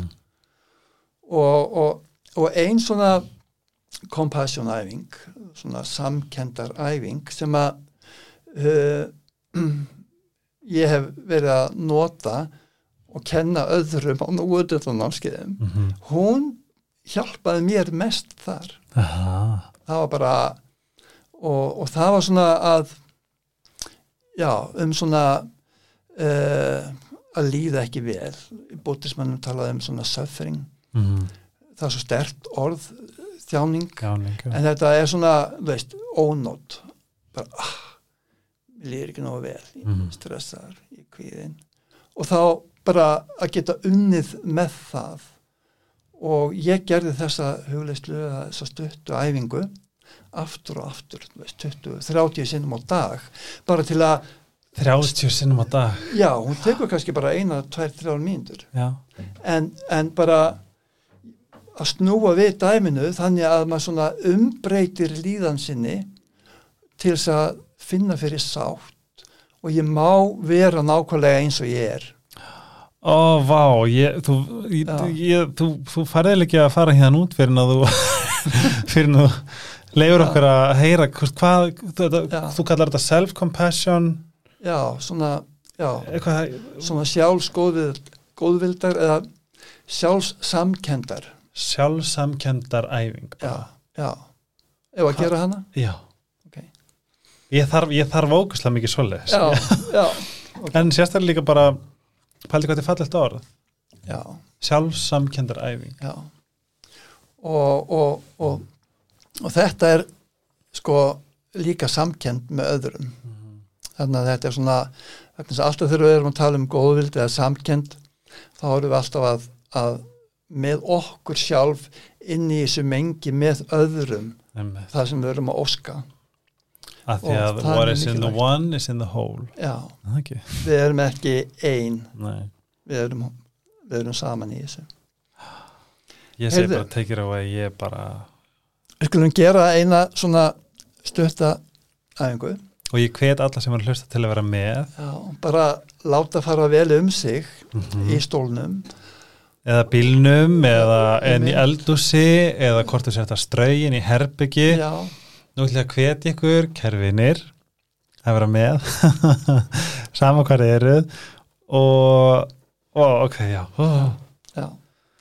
Og, og, og ein svona compassion æfing svona samkendar æfing sem að uh, <clears throat> ég hef verið að nota og kenna öðrum á núutöðunámskeiðum Mhm. hún hjálpaði mér mest þar Aha. það var bara og, og það var svona að já, um svona uh, að líða ekki vel bútismannum talaði um svona suffering Mhm. það er svo stert orð þjáning. Jáning, já. en þetta er svona, veist, ónót bara, ah, mér líður ekki nógu vel ég Mhm. stressar, ég kvíðin og þá bara að geta unnið með það. Og ég gerði þessa hugleyslu eða þessa stuttu æfingu aftur og aftur, veist, 20, 30 sinnum á dag bara til að, 30 sinnum á dag? Já, hún tekur kannski bara eina, tvær, þrjár mínútur. Já, en, en bara að snúa við dæminu þannig að maður svona umbreytir líðan sinni til þess að finna fyrir sátt. Og ég má vera nákvæmlega eins og ég er. Ó, vá, ég, þú, ég, ég, þú, þú færðið ekki að fara hérna út fyrir að þú <laughs> fyrir að þú leifur Já. okkur að heyra hvað, þetta, þú kallar þetta self-compassion. Já, svona, já, eitthvað, svona sjálfsgóðvildar eða sjálfsamkendar sjálfsamkendar æfing já, já. Ef að gera hana? Já. Ok. Ég þarf, þarf ógustlega mikið svoleiðis. Já, <laughs> en sérstaklega líka bara pældi hvað þetta er fallegt orð. Já, sjálfsamkendar æfing. Já. Og, og, og, og þetta er sko líka samkend með öðrum. Þannig að þetta er svona alltaf þegar við erum að tala um góðvild eða samkend þá erum við alltaf að, að með okkur sjálf inn í þessu mengi með öðrum Einmitt. það sem við erum að óska. Að því að what is in the one is in the whole. Já, ekki? við erum ekki ein. Nei. við erum, við erum saman í þessu. Ég segi bara take it away ég bara við skulum gera eina svona stutta æfingu. Og ég hvet alla sem er að hlusta til að vera með. Já, bara láta fara vel um sig Mhm. í stólnum eða bílnum eða enn í eldúsi eða hvort þú setja strögin í herbyggi já, nú ætlum ég að hvetja ykkur kerfinir að vera með. <laughs> Sama hvað þið eruð. Og, og ok, já. Oh. já.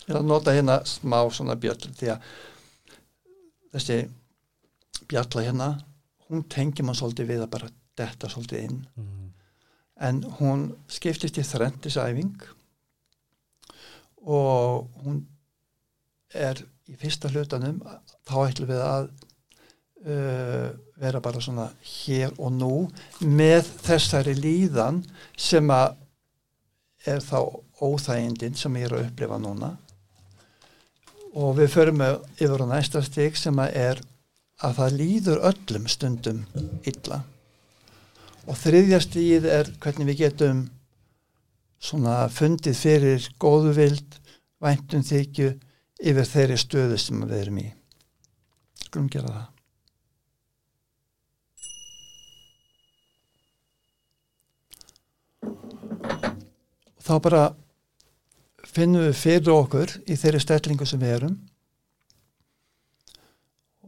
Ég er að nota hérna smá svona bjöll því að þessi bjalla hérna hún tengir mann svolítið við að bara detta svolítið inn. Mm. en hún skiptist í þrentisæfing og hún er í fyrsta hlutanum þá ætlum við að uh, vera bara svona hér og nú með þessari líðan sem að er þá óþægindin sem ég er að upplifa núna. Og við förum yfir á næsta stig sem að er að það líður öllum stundum illa. Og þriðja stíð er hvernig við getum svona fundið fyrir góðu vild, væntum þykju yfir þeirri stöðu sem við erum í. Skulum gera það. Og þá bara finnum við fyrir okkur í þeirri stellingu sem við erum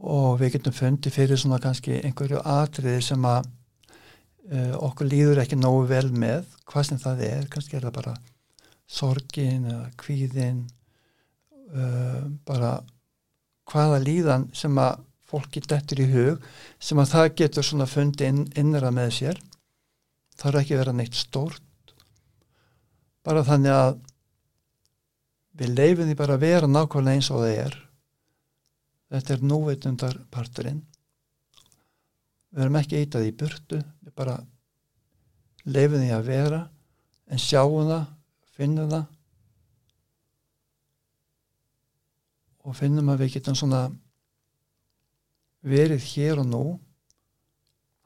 og við getum fundið fyrir svona kannski einhverju atriði sem að uh, okkur líður ekki nógu vel með hvað sem það er, kannski er það bara sorgin eða kvíðin uh, bara hvaða líðan sem að fólki dettur í hug sem að það getur svona fundið inn, innra með sér. Það er ekki vera neitt stórt. Bara þannig að við leifum því bara að vera nákvæmlega eins og það er. Þetta er núveitundar parturinn við erum ekki eitað í burtu við bara leifum því að vera en sjáum það, finnum það og finnum að við getum svona verið hér og nú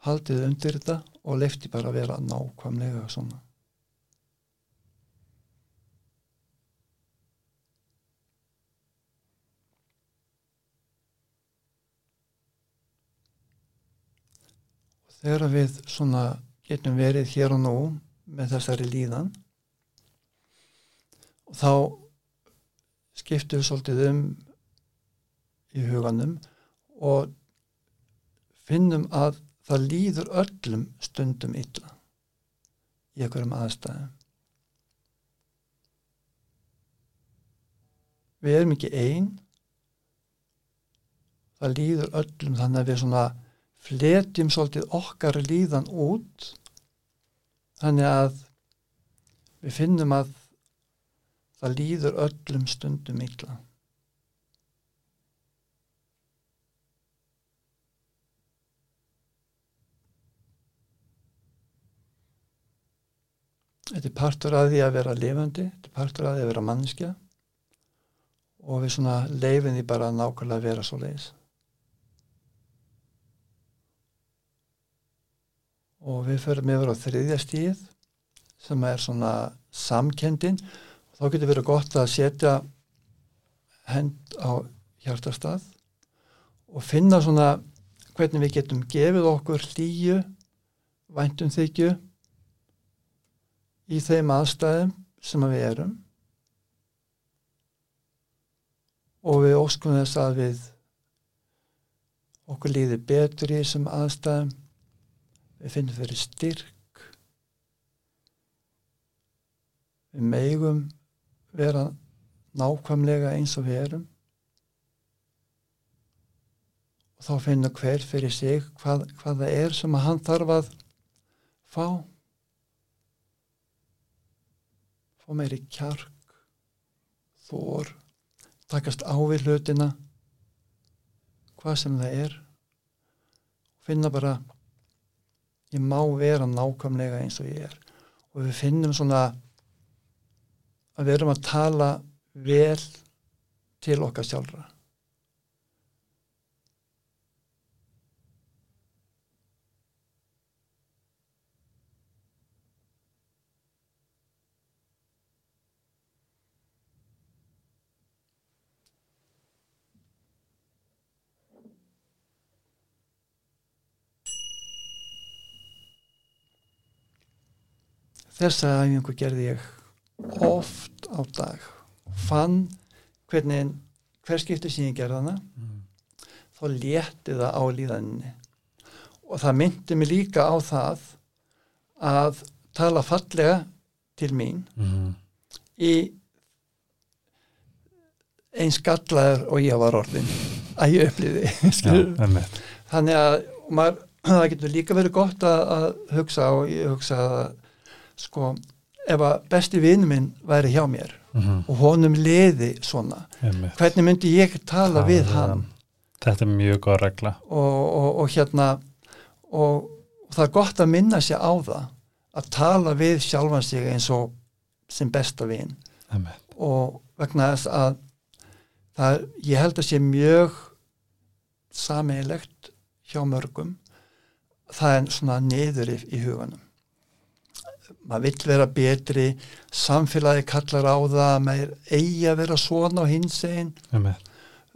haldið undir þetta og leifti bara að vera nákvæmlega svona þegar við svona getum verið hér og nú með þessari líðan og þá skiptum við svolítið um í huganum og finnum að það líður öllum stundum illa í einhverjum aðstæðum. Við erum ekki einn það líður öllum þannig að við svona fletjum svolítið okkar líðan út þannig að við finnum að það líður öllum stundum illa. Þetta er partur að því að vera lifandi, þetta er partur að því að vera mannskja og við svona leifin því bara að nákvæmlega vera svo leiðis. Og við förum yfir á þriðja stíð sem er svona samkendin og þá getur verið gott að setja hend á hjartastað og finna svona hvernig við getum gefið okkur hlýju væntum þykju í þeim aðstæðum sem að við erum. Og við óskum þess að við okkur líði betur í þessum aðstæðum við finnum fyrir styrk. Við megum vera nákvæmlega eins og við erum. Og þá finnum hver fyrir sig hvað, hvað það er sem að hann þarf að fá. Fá meiri kjark þór takast á við hlutina hvað sem það er. Finna bara ég má vera nákvæmlega eins og ég er. Og við finnum svona að við erum að tala vel til okkar sjálfra Þessa æfingu gerði ég oft á dag fann hvernig hver skipti sem ég gerði hana mm. þá létti það á líðaninni og það myndi mig líka á það að tala fallega til mín Mm. í eins gallaður og ég var orðin að ég upplýði <laughs> einmitt. þannig að maður, <clears throat> það getur líka verið gott að, að hugsa og ég hugsa að sko ef að besti vinn minn væri hjá mér Mhm. og honum liði svona Einmitt. hvernig myndi ég tala við hann? Þetta er mjög góð regla. Og, og, og hérna og, og það er gott að minna sig á það að tala við sjálfan sig eins og sem besta vinn og vegna þess að það, ég held að sé mjög sameiglegt hjá mörgum. Það er svona niður í, í huganum maður vill vera betri samfélagi kallar á það maður eigi að vera svona á hins einn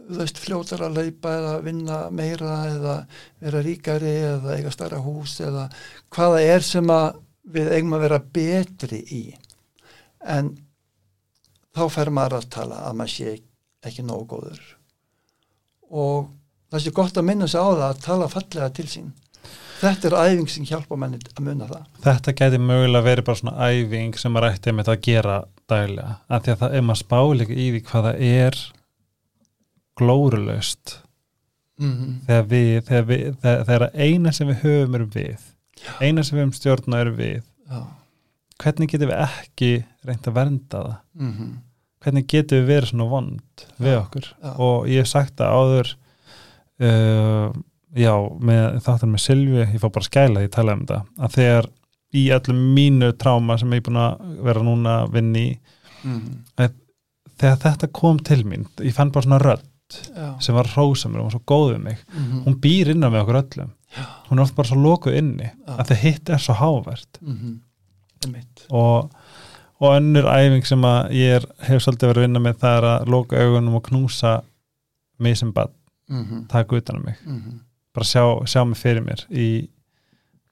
þú veist, fljótar að leipa eða vinna meira eða vera ríkari eða eiga starra hús eða hvaða er sem að við eigum að vera betri í. En þá fer maður að tala að maður sé ekki nógu góður. Og það sé gott að minna sig á það að tala fallega til sín þetta er æfing sem hjálpa manni að munna það Þetta geti mögulega verið bara svona æfing sem maður ætti með það að gera daglega af því að það er maður spáleika í því hvað það er glórulaust mm -hmm. þegar við, þegar við þegar, þegar eina sem við höfum er við Já. eina sem við höfum stjórna er við Já. hvernig getum við ekki reynt að vernda það Mm -hmm. hvernig getum við verið svona vond við okkur já. og ég hef sagt það áður uh, já, með þáttan með Silvi, ég fá bara skæla því að tala um þetta, að þegar í öllum mínu tráma sem ég er búin að vera núna að vinna í Mm þegar þetta kom til mín, ég fann bara svona rödd Já. sem var rósamur og var svo góð við mig Mm -hmm. hún býr innan með okkur öllum Já. hún er oft bara svo lokuð inni Já. að það hitt er svo hávert Mm -hmm. Og, og önnur æfing sem að ég er, hef svolítið verið að vinna með það er að loka augunum og knúsa mig sem bad, Mm -hmm. taka utan um mig -hmm. Bara sjá, sjá mig fyrir mér í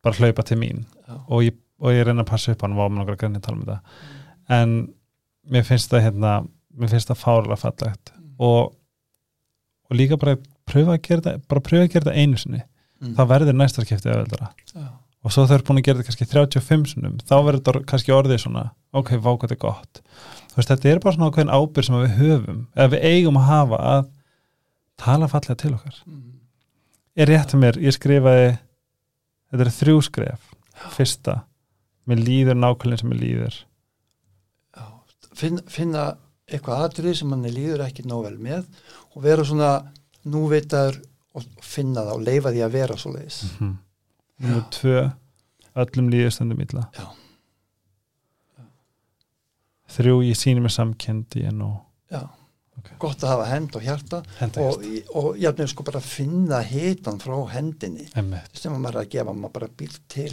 bara hlaupa til mín. Já. og ég, og ég reyna að passa upp á hann og var með nokkra grænni að tala um þetta en mér finnst það hérna mér finnst það fárlega fallegt. Og, og líka bara pröfa að gera þetta bara pröfa að gera þetta einu sinni. Mm. þá verður næsta skiptið öðvöldara Já. og svo þau eru búin að gera þetta kannski 35 sinum þá verður þetta kannski orðið svona ok, vá hvað þetta er gott. Veist, þetta er bara svona ákveðin ábyrg sem við höfum eða við eigum að hafa að tala fallega til okkar Mm. er rétt að mér, ég skrifaði þetta er þrjú skref fyrsta, mér líður nákvæmlega sem mér líður Já. Finn, finna eitthvað atrið sem manni líður ekki nóg vel með og vera svona núvitaður og finna það og leifa því að vera svo leiðis mm. Númer tvö öllum líður stundum illa Já. þrjú ég síni með samkendi en og já. Gott að hafa hend og hjarta henda og, og jafnir sko bara finna hitan frá hendinni. Sem að maður er að gefa, maður bara býr til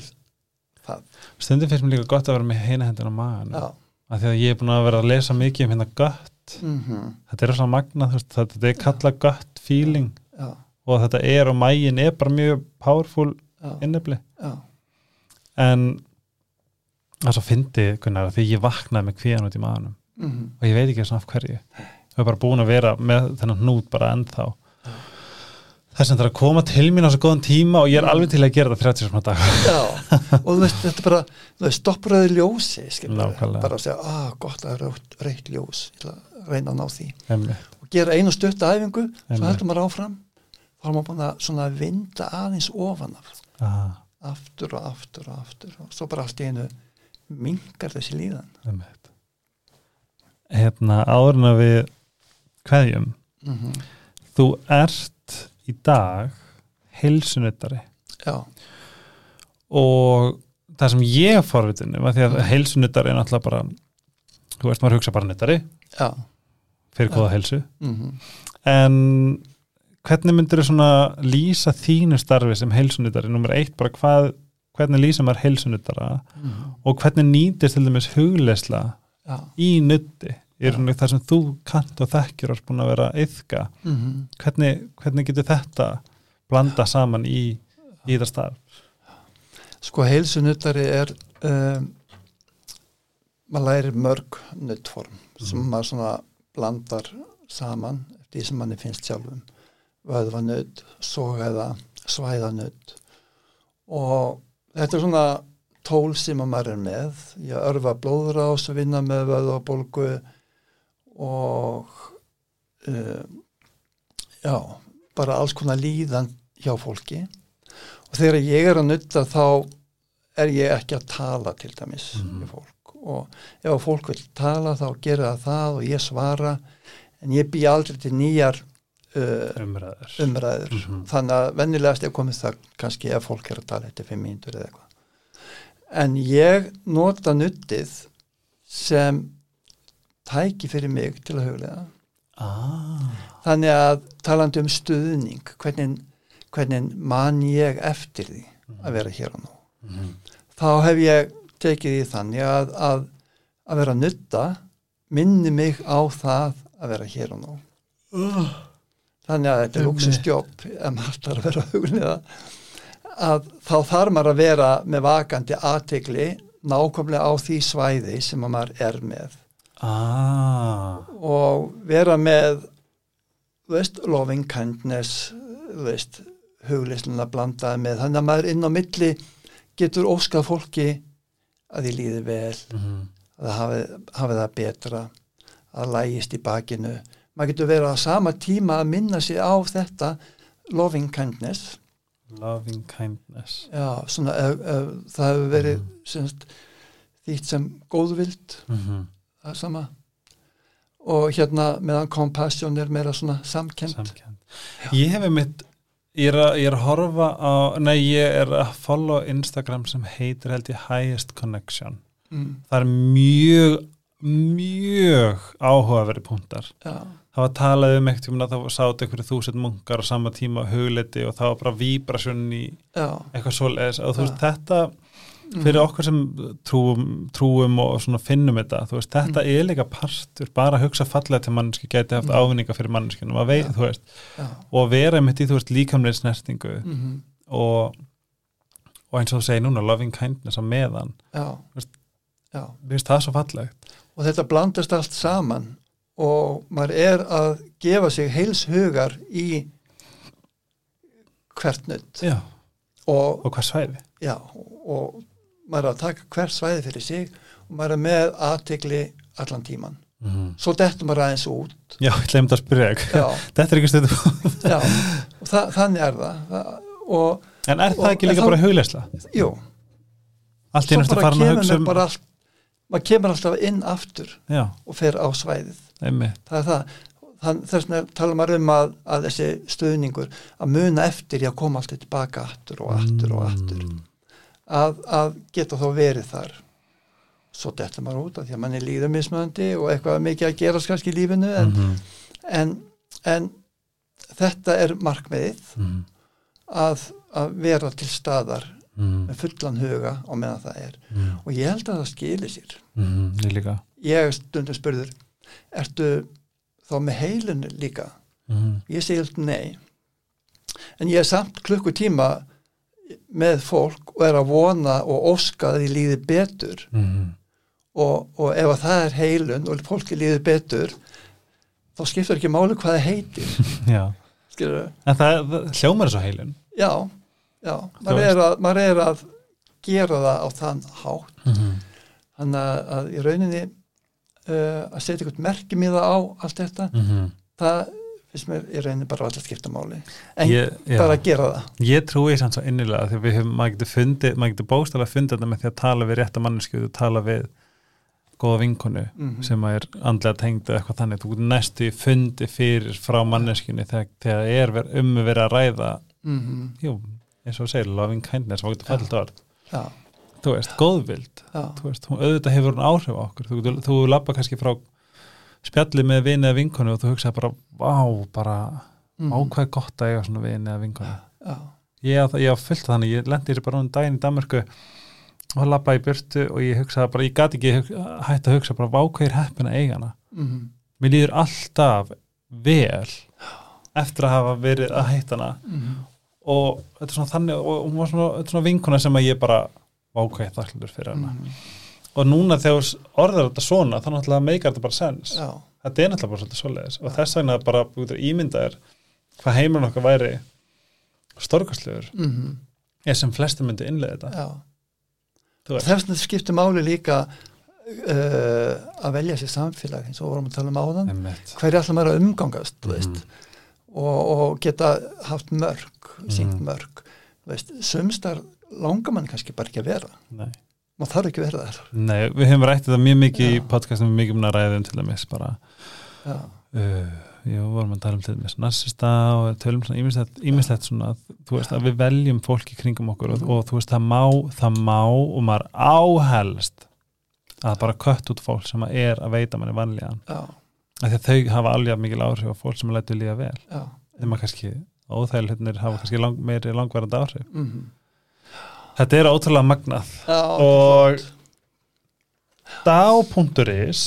það, stundum finnst mér líka gott að vera með heina hendina á já. Af því að ég er búin að vera að lesa mikið um hérna gött mm þetta er svona magna, veist, þetta er kallað gött feeling. Já, og þetta er og mægin er bara mjög powerful innefli en það er svo fyndi Gunnar, því ég vaknaði með kvíðan út í maðanum mm og ég veit ekki svona af hverju ég er bara búin að vera með þennan hnút bara ennþá. Þess að það er að koma til mín á svo góðan tíma og ég er alveg til að gera það 30 svona dag já. Og þú veist, þetta er bara, þú veist, stoppuröði ljósi Nákvæmlega. bara að segja, ah, gott að það er reitt ljós ég ætla að reyna að ná því. Einmitt. og gera einu stutta æfingu svo heldur maður áfram. Þá er maður búin að svona vinda aðeins ofan af. Ah, aftur og aftur og aftur og svo bara allt í einu mingar þessi líðan. Einmitt. hérna áður en að við kveðjum. Mm þú ert í dag heilsunuttari já, og það sem ég forvitin um að því að heilsunuttari er náttúrulega bara þú veist maður hugsa bara nuttari já. Fyrir góða heilsu. Mm en hvernig myndir þú svona lýsa þínu starfi sem heilsunuttari nummer eitt bara hvað, hvernig lýsa maður heilsunuttara og hvernig nýtist til dæmis hugleisla í nutti í rauninu það sem þú kant og þekkjur og búin að vera yfka mm hvernig, hvernig getur þetta blanda saman í, í það starf? Sko heilsunuttari er um, maður lærir mörg nuttform sem maður svona blandar saman því sem manni finnst sjálfum. Vöðvanutt, sogaða svæðanutt og þetta er svona tól sem að maður er með. Ég örfa blóðrás og vinna með vöðvabólgu og um, já, bara alls konar líðan hjá fólki. Og þegar ég er að nutta þá er ég ekki að tala til dæmis Mhm. við fólk. Og ef fólk vil tala þá gera það og ég svara. En ég bý aldrei til nýjar uh, umræður. umræður. Mhm. þannig að vennilegast er komið það kannski ef fólk er að tala eftir fimm mínútur eða eitthvað. En ég nota nuttið sem tæki fyrir mig til að huglega ah, þannig að talandi um stuðning hvernig, hvernig man ég eftir því að vera hér og nú? Mhm. þá hef ég tekið því þannig að, að, að vera að nutta minni mig á það að vera hér og nú. Þannig að þetta er luxustjóp ef maður ætlar að vera að huglega að þá þarf maður að vera með vakandi aðtegli nákvæmlega á því svæði sem að maður er með ah, og vera með veist, loving kindness veist, hugleysnuna blandaði með, þannig að maður inn á milli getur óskað fólki að því líði vel mhm. að það hafi, hafi það betra að lægist í bakinu. Maður getur verið á sama tíma að minna sig á þetta loving kindness. Loving kindness. Já, svona ef, ef, það hefur verið semst, þýtt sem góðvild. Mhm. það er sama. Og hérna meðan compassion er meira svona samkend samkend ég hef mitt ég er, að, ég er að horfa á nei, ég er að follow Instagram sem heitir held ég Highest Connection. Mm, það er mjög mjög áhugaverði punktar. Já, það var talað um ekkert um að það sátt einhverju þúsund munkar á sama tíma hugleiti og það var bara víbrasjón í já. eitthvað svoleiðis. Já. þetta fyrir okkur sem trúum, trúum og finnum þetta, þú veist, þetta Mm. er líka partur, bara að hugsa fallega til manneski gæti haft Mm. ávinninga fyrir þú veist, já, og vera mitt í, þú veist, líkamlega snertingu mm og, og eins og þú segir núna, loving kindness á meðan, Veist- við veist það svo fallegt. Og þetta blandast allt saman og maður er að gefa sig heils hugar í hvert nutt og, og hvað svæði. Já, og maður er að taka hvert svæði fyrir sig og maður er með aðtegli allan tíman mm -hmm. svo dettur maður aðeins út. Já, ég glemt að spyrja þetta <laughs> er ekki stöðu já, og þa þannig er það. Það- og en er það Og- ekki en líka þá- bara hugleisla? jú, svo bara kemur mér um bara allt maður kemur alltaf inn aftur Já, og fer á svæðið. Einmitt. Það er það. Þann, þess vegna tala maður um að, að þessi stuðningur að muna eftir í að koma alltaf tilbaka aftur og aftur og aftur. Mm. Að, að geta þá verið þar svo dettur maður út af því að mann er líður mismöndi og eitthvað mikið að gera kannski í lífinu en, Mhm. en, en þetta er markmiðið Mhm. að, að vera til staðar Mhm. með fullan huga og meðan það er Mhm. og ég held að það skilir sér. Ég líka ég stundum spurður ertu þá með heilun líka Mhm. ég segi alltaf nei en ég er samt klukkutíma með fólk og er að vona og óska að því líði betur. Mhm. og, og ef að það er heilun og fólki líði betur þá skiptur ekki máli hvað það heitir. <laughs> En það, hljómar svo heilun. Já, já, maður er, að, maður er að gera það á þann hátt. Mhm. þannig að, að í rauninni uh, að setja eitthvað merkjum í það á allt þetta, Mhm. það finnst mér í rauninni bara alltaf skipta máli. En Ég, bara að gera það. Ég trúi samt svo innilega því við hefum, maður getur fundið, maður getur bókstæðlega fundið þetta með því að tala við rétta mannesku og tala við góða vinkonu Mhm. sem að er andlega tengd eða eitthvað þannig, þú getur næstu fundið fyrir frá manneskunni þegar, þegar er um að vera að ræða. Mm jú, eins og þú segir, loving kindness og getur fallit orð, já, þú veist, góðvild. Þú veist, auðvitað hefur hún áhrif á okkur. Þú, þú, þú lappa kannski frá spjalli með vini eða vinkonu og þú hugsa bara vá, bara Mhm. ákveð gott að eiga svona vini eða vinkonu já, ég ég af þannig, ég lendi þér bara um daginn í Danmarku og lappa í burtu og ég hugsaði bara, ég gati ekki hætt að hugsa bara vákveðir heppin að eiga hana mm mér líður alltaf vel eftir að hafa verið að hætta hana -hmm. og þetta er svona þannig og hún var svona, er svona vinkona sem að ég bara vákveð þakklur fyrir hana Mhm. Og núna þegar orðar þetta svona þá náttúrulega meikar þetta bara sens. Já, þetta er náttúrulega bara svolítið svoleiðis. Og þess vegna bara ímyndaðir hvað heimurinn okkar væri stórkastlegur mm er sem flestir myndi innlega þetta. Þess vegna skiptir máli líka uh, að velja sér samfélag eins og vorum að tala um áðan. Hverju ætla maður að umgangast Mhm. veist, og, og geta haft mörg, syngt Mhm. mörg þú veist, sumstar langar mann kannski bara ekki að vera. Nei. Maður þarf ekki vera þar. Nei, við hefum rættið það mjög mikið í Já. podcastum mikið um að ræðum til dæmis bara já, uh, jú, vorum að tala um til dæmis narsista og tölum svona ímislegt, ímislegt svona, þú veist, að við veljum fólk í kringum okkur og, Mhm. og þú veist, það má það má og maður áhelst að bara kött út fólk sem er að veita manni vanlíðan. Já, af því að þau hafa alveg mikil áhrif á fólk sem lætu líða vel. Þegar maður kannski óþægilegnir hafa kannski lang, meiri langvarandi áhrif. Mm þetta er ótrúlega magnað já, Og- dá.is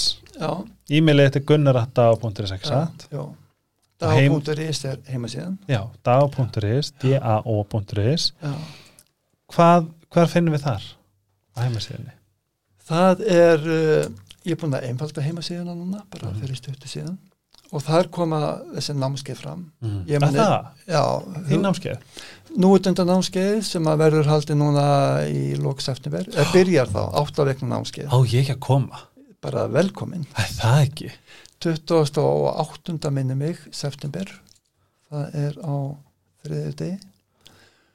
e-mailið þetta er. Heim- Dag.is er heimasíðan Já, dá.is d-a-o.is. Hvað, finnum við þar á heimasíðinni? það er uh, ég er búin að einfalda heimasíðuna núna bara Mhm. fyrir stuttu síðan og þar koma þessi námskeið fram Mm. Meni- það? já, Þín námskeið? nú þetta námskeið sem að verður haldið núna í lók september, eða byrjar þá áttavekna námskeið, Á ég að koma? bara velkomin Æ, það ekki 28. minni mig september það er á þriðju degi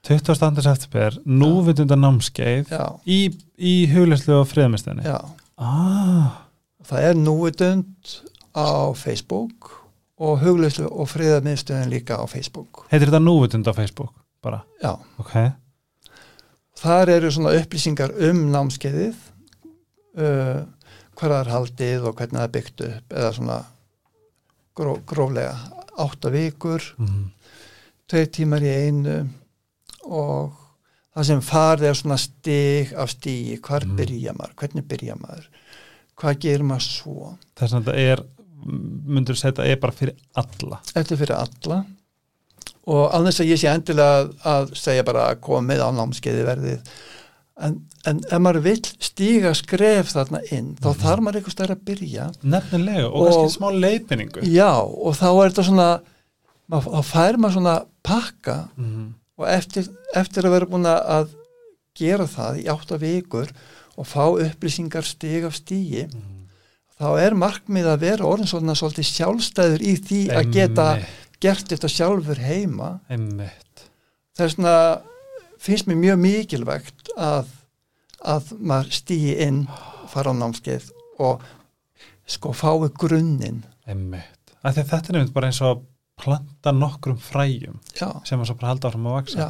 22. september, núvitunda námskeið já, í, í huglæslu og friðamistinni já, ah, það er núvitund á Facebook og hugleyslu og friðarmiðstöðin líka á Facebook Heitir þetta núvitund á Facebook? Bara, já, ok þar eru svona upplýsingar um námskeiðið uh, hvað það er haldið og hvernig það er byggt upp eða svona gró, gróflega átta vikur mm. tveir tímar í einu og það sem farið er svona stig af stíi, hvar Mm. byrja maður hvernig byrja maður hvað gerir maður svo Þess að þetta er myndur segja þetta er bara fyrir alla Þetta er fyrir alla og alveg að ég sé endilega að, að segja bara að komið á námskeiði verðið en, en ef maður vill stíga skref þarna inn þá Mhm. þarf maður eitthvað stærra að byrja Nefnilega, og, Og- kannski smá leiðbynningu já og þá er þetta svona þá fær maður svona pakka mm. og eftir, eftir að vera búin að gera það í átta vikur og fá upplýsingar stig af stígi Mm. Þá er markmið að vera orðin svona svolítið sjálfstæður í því að geta gert þetta sjálfur heima. Þess vegna finnst mér mjög mikilvægt að, að maður stýi inn fara á námskeið og sko fái grunninn. Þetta er nefnt bara eins og planta nokkrum fræjum já, sem að svo bara halda áfram að vaksa já,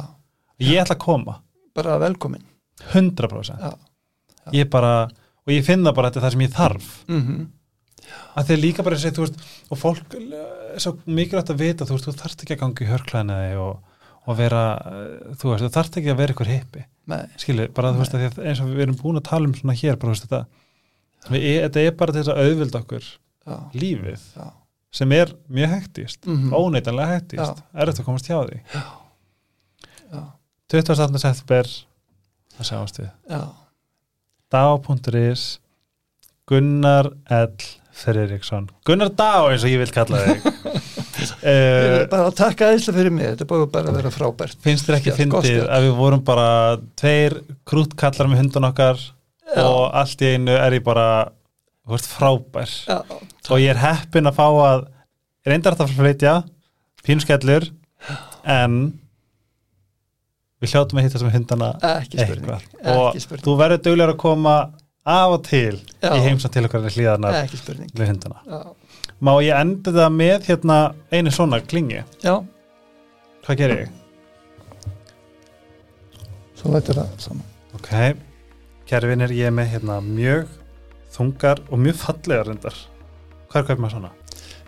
Ég ætla að koma, bara velkomin. 100% já, Ég bara, og ég finna bara þetta er það sem ég þarf. Mm að því að líka bara segja, veist og fólk er svo mikilvægt að vita þú veist, þú þarft ekki að ganga í hörklænaði og, og vera, eh, þú veist, þú þarft ekki að vera ykkur hippi, Nei, skilju bara þú veist að eins og við erum búin að tala um svona hér bara veist þetta við, þetta er bara þess að auðvilda okkur já, lífið já, sem er mjög hektist, Mhm. óneitanlega hektist Já. er þetta að komast hjá því. Já, 28. september það sjáumst við. Já, dag.is Gunnar L. Ferriksson Gunnar Dag eins og ég vil kalla þig. <laughs> Uh, bara að taka eðslega fyrir mig, þetta búið bara að vera frábært. Finnst þér ekki Já, fyndið að við vorum bara tveir krútkallar með hundan okkar Já. og allt í einu er ég bara frábær. Já, og ég er heppin að fá að reyndar þetta að flytja pínskellur en við hljótum að hitta sem hundana ekki spurning eitthvað. og ekki spurning, þú verður duglegur að koma af og til Já. í heimsa til okkar spurning. við hundana. Já, má ég enda það með hérna einu svona klingi? Já. Hvað gerir ég? svo lætur það saman. Ok, kæri vinnir ég er með hérna mjög þungar og mjög fallegar reyndar hvað er hvað maður svona?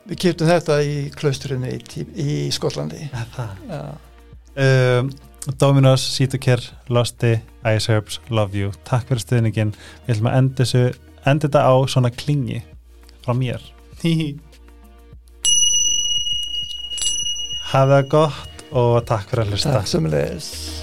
Við kiptum þetta í klausturinu í, í Skotlandi. Það? Um, Dominos, Sítokær, Losti Ice Herbs, Love You. Takk fyrir stuðningin við ætlum að enda þessu enda þetta á svona klingi frá mér. <laughs> Hafa það gott og takk fyrir að hlusta. Takk sem leðis